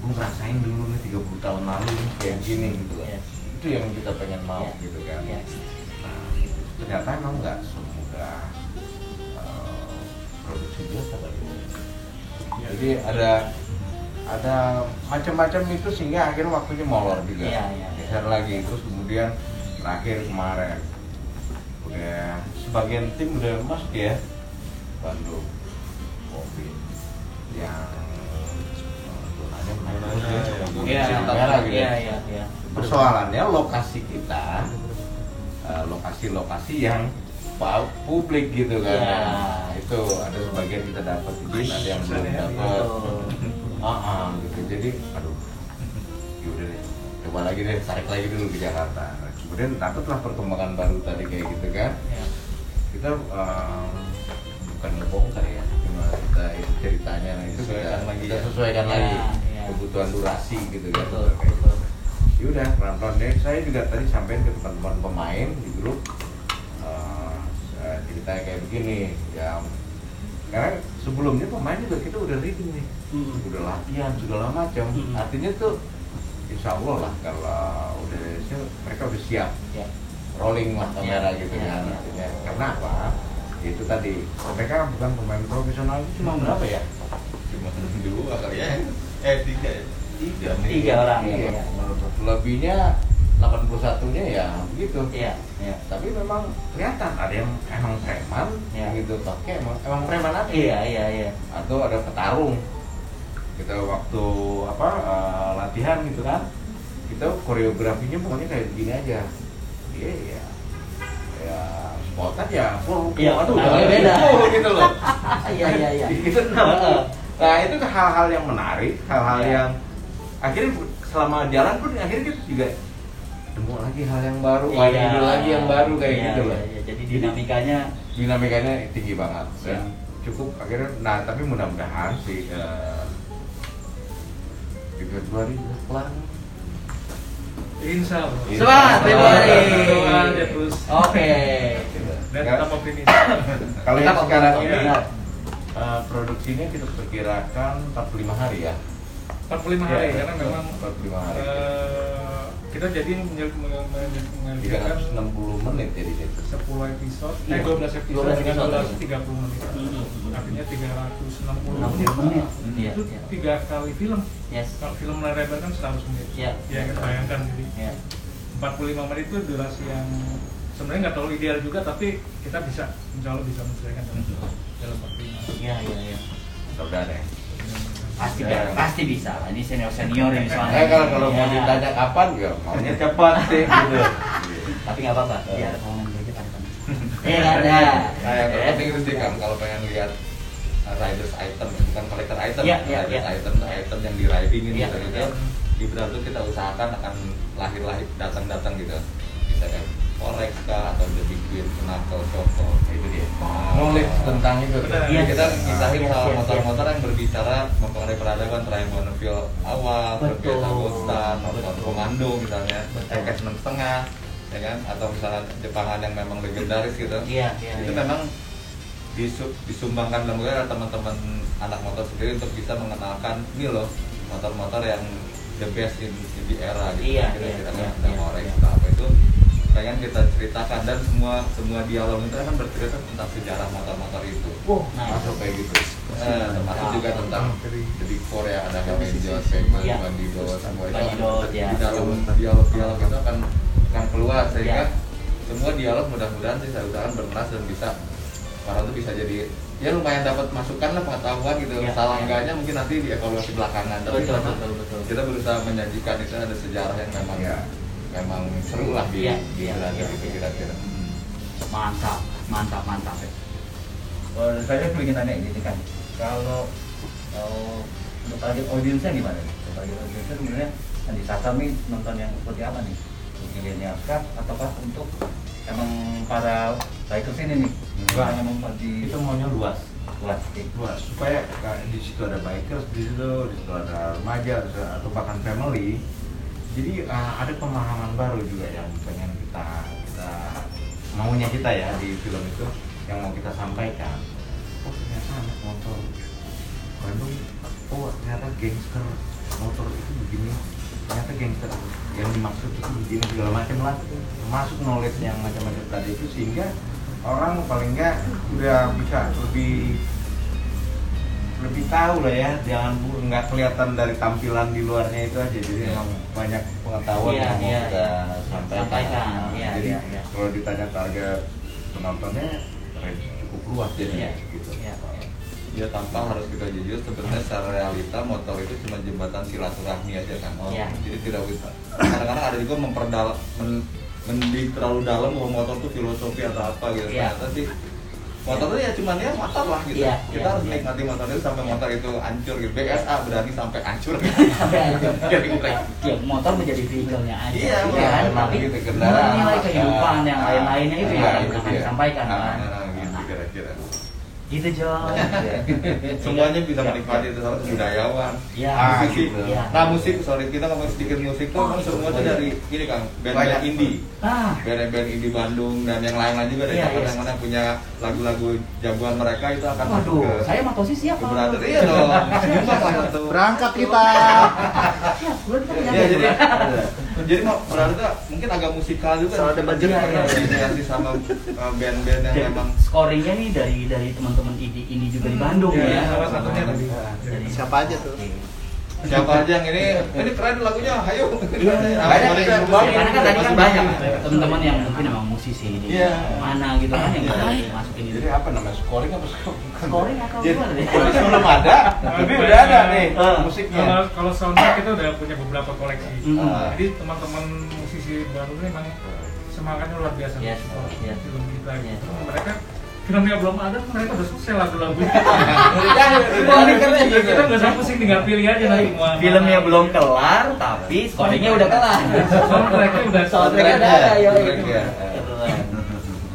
gue ngerasain dulu nih 30 tahun lalu nih kayak gini gitu loh Yes. itu yang kita pengen mau Iya. gitu kan Yes. nah, ternyata emang nggak semudah eh, produksi biasa ya. Ya. Jadi ada ada macam-macam itu sehingga akhirnya waktunya molor juga Iya, iya. geser lagi terus kemudian terakhir kemarin udah sebagian tim udah masuk ya Bandung Kopi yang zonanya ya, ya, Iya, zona merah gitu iya, ya. iya, iya. persoalannya lokasi kita eh, lokasi-lokasi yang publik gitu kan Iya. itu ada sebagian kita dapat izin ada yang belum dapat Betul. ah ah, gitu jadi aduh yaudah deh coba lagi deh tarik lagi dulu ke Jakarta kemudian dapatlah perkembangan baru tadi kayak gitu kan Ya. kita em, bukan ngebongkar ya cuma kita itu ceritanya nah, itu Sesuaikan kita, lagi kita ya. sesuaikan Ya, lagi ya. kebutuhan durasi gitu kan Betul, gitu. betul. Yaudah, pelan-pelan deh. Saya juga tadi sampaikan ke teman-teman pemain di grup ceritanya kayak begini. Ya, karena sebelumnya pemain juga kita udah reading nih, Hmm. udah latihan segala macam. Hmm. Artinya tuh, insya Allah lah kalau udah siap, mereka udah siap Ya. rolling lah kamera Ya, gitu ya, kan. ya. Artinya karena apa? Itu tadi mereka bukan pemain profesional itu cuma berapa ya? cuma dua kali ya eh tiga ya Tiga. Tiga orang, Iya. ya. Lebihnya 81-nya ya begitu. Iya, iya. Tapi memang kelihatan ada yang emang preman Iya. gitu pakai emang, emang preman aja. Iya, iya, iya. Atau ada petarung. Kita waktu apa eh, latihan gitu kan. Kita koreografinya pokoknya kayak begini aja. Iya, iya. Ya spontan ya full. Iya, aduh, udah beda. full gitu loh. Iya, iya, iya. Gitu, nah, nah, itu hal-hal yang menarik, hal-hal Iya. yang akhirnya selama jalan pun akhirnya kita juga temu lagi hal yang baru, Iya. ada ide lagi yang baru kayak Iya, gitu iya, loh. iya. Jadi dinamikanya Dinamikanya tinggi banget dan Iya. cukup akhirnya. Nah tapi mudah-mudahan sih eh, di Februari kelar. Insya Allah. Insya Semangat Februari. Terus. Oke. Dan Ya. tetap optimis. Kalau yang sekarang optimis. ini eh, produksinya kita perkirakan 45 hari ya. 45 hari Iya, karena memang 45 hari. eh, kita jadi menyel- menye- menye- menyediakan 360 menit jadi itu. 10 episode, Iya. eh 12 episode 12 dengan episode. durasi 30 menit. Hmm. Artinya 360 60 menit. menit. Iya, Itu iya. tiga kali film. Yes. Kalau film layar lebar kan 100 menit. Iya. Ya, kita bayangkan jadi Ya. 45 menit itu durasi yang sebenarnya nggak terlalu ideal juga tapi kita bisa insya Allah bisa menyelesaikan dalam dalam 45 menit. Iya, iya, iya. Mudah-mudahan ya. Pasti Ya. pasti bisa. Ini senior senior ini soalnya. Eh kalau kalau mau Iya. ditanya kapan ya maunya cepat sih gitu. Tapi nggak apa-apa. Iya. Biar belajar ada. Iya ada. Nah, yang terpenting itu sih kan kalau pengen lihat riders item, bukan collector item, Iya, iya, riders iya. item, item yang di riding ini Iya, gitu. iya. Di tuh kita usahakan akan lahir-lahir datang-datang gitu. Bisa kan Forex kah atau The Wheel, Knuckle, Choco, Itu dia. Nah, Ngulik tentang itu. Iya. kita ngisahin Iya, soal iya, motor-motor yang berbicara mempengaruhi peradaban Triumph Bonneville awal. Berbeda nonton Betul. komando misalnya. TKS enam setengah ya kan atau misalnya Jepangan yang memang legendaris gitu Iya, iya, itu iya. memang disu- disumbangkan dalam gue teman-teman anak motor sendiri untuk bisa mengenalkan ini loh motor-motor yang the best in, in the era gitu Iya, kira-kira iya, iya, Morex iya. atau apa itu pengen kita ceritakan dan semua semua dialog itu kan bercerita tentang sejarah motor-motor itu Wow, nah masuk kayak gitu Eh, termasuk juga tentang Ah. jadi Korea ada Hemingway, Segmen, Iya. Bandido, semua itu Bandido, di ya. dalam dialog-dialog itu akan akan keluar sehingga Iya. semua dialog mudah-mudahan sih saya usahakan berkelas dan bisa orang itu bisa jadi ya lumayan dapat masukan lah pengetahuan gitu Iya, salah enggaknya mungkin nanti dievaluasi belakangan tapi Betul, memang betul, betul. kita berusaha menyajikan itu ada sejarah yang memang Iya. Memang seru lah di Iya, di gitu iya. kira-kira mantap, mantap, mantap. Oh, saya ingin tanya gini kan, kalau kalau untuk target audiensnya gimana nih? Untuk Target audiensnya sebenarnya yang disasar nih nonton yang seperti apa nih? Milenial kah ataukah untuk emang para bikers ini nih? Enggak hanya memang di itu maunya luas luas. luas supaya di situ ada bikers di situ di situ ada remaja atau bahkan family jadi uh, ada pemahaman baru juga yang pengen kita kita maunya kita ya di film itu yang mau kita sampaikan. Oh ternyata anak motor Bandung oh ternyata gangster motor itu begini. Ternyata gangster yang dimaksud itu begini segala macam lah. Termasuk knowledge yang macam-macam tadi itu sehingga orang paling enggak udah bisa lebih lebih tahu lah ya jangan nggak kelihatan dari tampilan di luarnya itu aja jadi memang banyak pengetahuan Iya, yang mau iya, kita sampaikan, Sampaikan, iya, jadi iya, iya. kalau ditanya target penontonnya cukup luas jadi Iya, gitu iya. Ya tanpa harus kita jujur sebenarnya secara realita motor itu cuma jembatan silaturahmi aja kan. Iya. Jadi tidak bisa. Kadang-kadang ada juga memperdalam men, mendik terlalu dalam bahwa motor itu filosofi atau apa gitu. Iya. Ternyata sih motor itu ya cuman ya motor lah gitu. Iya, kita iya, harus iya. nikmati motor itu sampai motor itu hancur gitu. BSA berani sampai hancur gitu. Ya, motor menjadi vehicle-nya aja. Iya, kan? iya, emang Tapi gitu, kendaraan. nilai kehidupan yang Ah, lain-lainnya itu ah, yang itu akan dia. disampaikan Nah, kan. nah, nah, gitu Nah, kira-kira. Gitu John. Semuanya bisa menikmati itu salah budayawan. Iya, Ah, musisi. gitu. Iya. Nah musik, sorry kita ngomong sedikit musik tuh Oh, kan semua tuh iya. dari ini kang Banyak. band-band indie, Ah, band-band indie Bandung dan yang lain-lain juga dari Iya, Jakarta iya. yang mana punya lagu-lagu jagoan mereka itu akan masuk waduh, ke saya Matosi siap. ke brother. Iya dong. Berangkat kita. Kita punya Iya jadi jadi mau tuh mungkin agak musikal juga. Soal ada budget. Diinspirasi sama uh, band-band yang Jadi, memang scoringnya nih dari dari teman-teman ini ini juga di Bandung Iya, ya. salah satunya. Dari- Siapa aja tuh? Siapa aja yang ini ini keren lagunya, ayo. Iya, Nah, banyak mereka- yang Ya, karena kan tadi kan banyak banyak. teman-teman yang mungkin emang musisi di Iya. mana gitu kan yang Iya. bisa dimasukin itu. jadi apa namanya scoring apa scoring Scoring atau jadi sebelum ada tapi udah ada nih Ah. musiknya Kalau kalau soundtrack kita udah punya beberapa koleksi. Mm. Ah. Jadi teman-teman musisi baru ini memang semangatnya luar biasa Yes, yes. film kita. Gitu. Mereka filmnya belum ada, mereka udah. Wah, ini keren Jadi juga. kita nggak usah pusing tinggal pilih aja nanti mau. Filmnya belum kelar tapi scoringnya udah kelar. Soundtracknya udah Soundtracknya udah ada ya.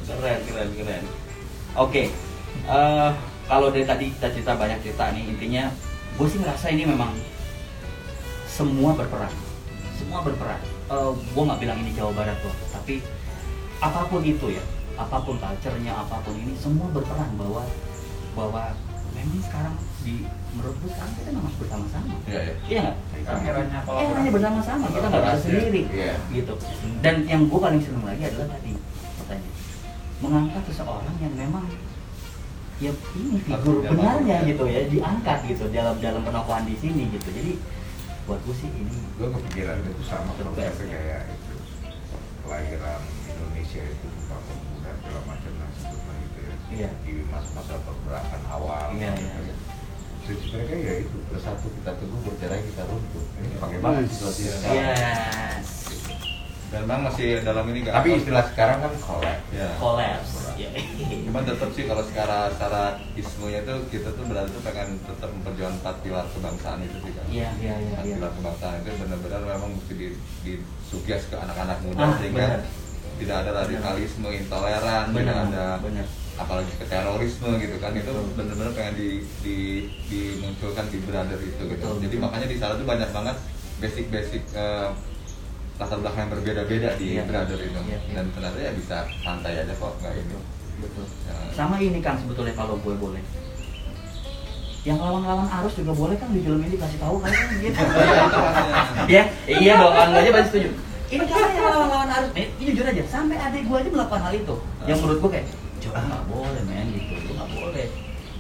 Keren, keren, keren. Oke. eh, kalau dari tadi kita cerita banyak cerita nih intinya gue sih ngerasa ini memang semua berperan semua berperan Eh, gue nggak bilang ini Jawa Barat loh tapi apa pun itu ya apa pun culture-nya apa pun ini semua berperan bahwa bahwa memang sekarang di menurut gue sekarang kita memang bersama-sama Iya, iya. iya nggak Sekarang eranya eranya bersama-sama kita nggak bisa sendiri iya. gitu dan yang gue paling seneng lagi adalah tadi pertanyaan mengangkat seseorang yang memang ya ini figur Harus benarnya diangkat. gitu ya diangkat gitu dalam dalam penokohan di sini gitu jadi buat gue sih ini gue kepikiran itu sama best. kayak itu kelahiran Indonesia itu Sumpah Pemuda segala macam lah sebutnya gitu ya Iya. di masa-masa pergerakan awal Iya, gitu. iya, iya. Terus mereka ya itu bersatu kita teguh bercerai kita runtuh ini pakai banget situasi sekarang yes Dan memang masih dalam ini nggak tapi apa- istilah sekarang kan collab Ya. collapse ya Cuman tetap sih kalau secara secara ismunya itu kita tuh berarti tuh pengen tetap memperjuangkan empat pilar kebangsaan itu sih kan. iya iya iya Empat iya. pilar kebangsaan itu benar-benar memang mesti di, disuges ke anak-anak muda Ah, sehingga benar. tidak ada radikalisme, intoleran, tidak benar ada benar apalagi ke terorisme gitu kan itu benar-benar pengen di, di dimunculkan di brother itu gitu. Betul, Jadi betul. makanya di sana tuh banyak banget basic-basic eh, latar belakang yang berbeda-beda di Iya. brother itu. Iya, iya. dan ternyata ya bisa santai aja kok nggak ini. Betul Ya. sama ini kan sebetulnya kalau gue boleh. Yang lawan-lawan arus juga boleh kan di film ini dikasih tahu kan? Gitu ya iya dong aja pasti setuju. Ini kan yang lawan-lawan arus. Eh, ini jujur aja sampai adik gue aja melakukan hal itu. Yang menurut gue kayak coba nggak boleh men gitu itu nggak boleh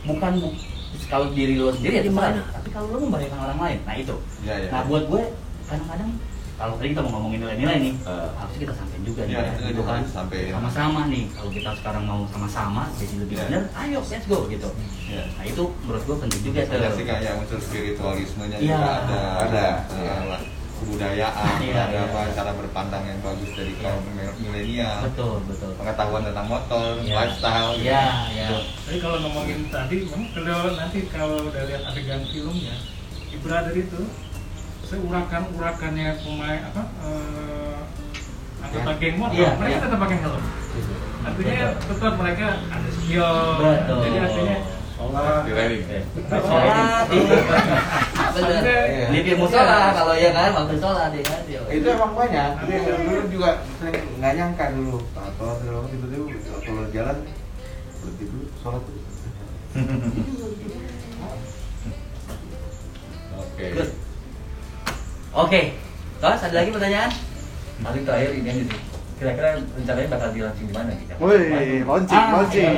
bukan bu- kalau diri lu sendiri ya terserah tapi kalau lu membahayakan orang lain nah itu Iya, iya. nah buat gue kadang-kadang kalau tadi kita mau ngomongin nilai-nilai nih Eh. harusnya kita sampein juga nih Iya, ya, itu gitu kan sama-sama nih kalau kita sekarang mau sama-sama jadi lebih Iya. benar ayo let's go gitu Iya. nah itu menurut gue penting juga tuh ada sih kayak unsur spiritualismenya Iya. juga ada Ada. eh, lah, kebudayaan Iya, ada iya. apa cara berpandang yang bagus dari kaum milenial betul betul pengetahuan tentang motor Iya. lifestyle gitu. iya iya Jadi kalau ngomongin tadi, memang kalau nanti kalau udah lihat adegan filmnya, di Brother itu seurakan-urakannya pemain apa eh, anggota geng motor, Iya, mereka iya. tetap pakai helm. Artinya tetap mereka ada spion. Betul. Jadi artinya Sholat. Di railing. sholat iya. Bener. Iya. Musola kalau ya kan waktu sholat ya kan itu emang banyak. Dulu juga sering nggak nyangka dulu. Atau dulu tiba-tiba kalau jalan berhenti dulu sholat. Dulu oke. Oke. Terus ada lagi pertanyaan? Paling terakhir ini aja sih. Kira-kira rencananya bakal dilaunching di mana kita Wih, launching, Ah, launching.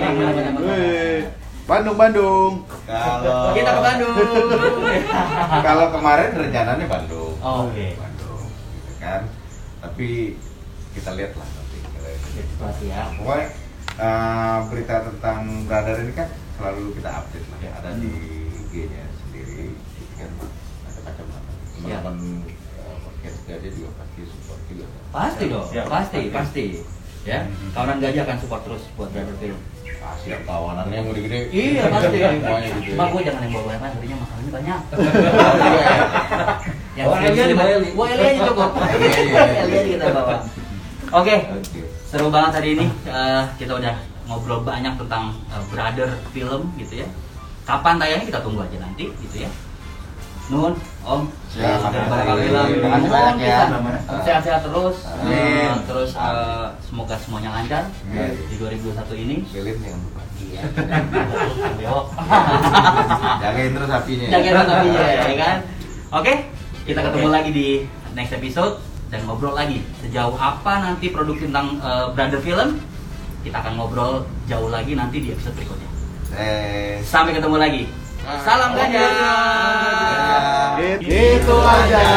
Iya, Bandung, Bandung. kalau kita ke Bandung. Kalau kemarin rencananya Bandung. Oh, oke. Bandung gitu kan. Tapi kita lihat lah nanti Ya, situasi ya. Pokoknya eh, berita tentang brother ini kan selalu kita update lah Ya. ada di IG-nya sendiri gitu kan ada macam-macam Ya. teman-teman eh, podcast gajah juga pasti support juga pasti dong Siap. pasti pasti. ya kawanan gajah akan support terus buat brother film pasti kawanannya yang gede-gede Iya pasti. gitu Cuma gue jangan yang bawa banyak, nantinya masalahnya banyak. yang Oh, dibawa aja, Eli. gue Eli aja cukup. Iya, iya. Eli aja kita bawa. Oke, Oke. seru banget hari ini. Eh, kita udah ngobrol banyak tentang eh, brother film gitu ya. Kapan tayangnya kita tunggu aja nanti gitu ya. Nuhun, Om. Ya. Terima banyak ya. Sehat-sehat terus. Amin. Eh, terus eh, semoga semuanya lancar Amin. di 2021 ini. Lilin yang buka Iya. Jagain terus apinya jaga terus apinya ya kan oke kita ketemu lagi di next episode dan ngobrol lagi sejauh apa nanti produk tentang eh, brother film kita akan ngobrol jauh lagi nanti di episode berikutnya eh sampai ketemu lagi Salam gajah. Itu aja.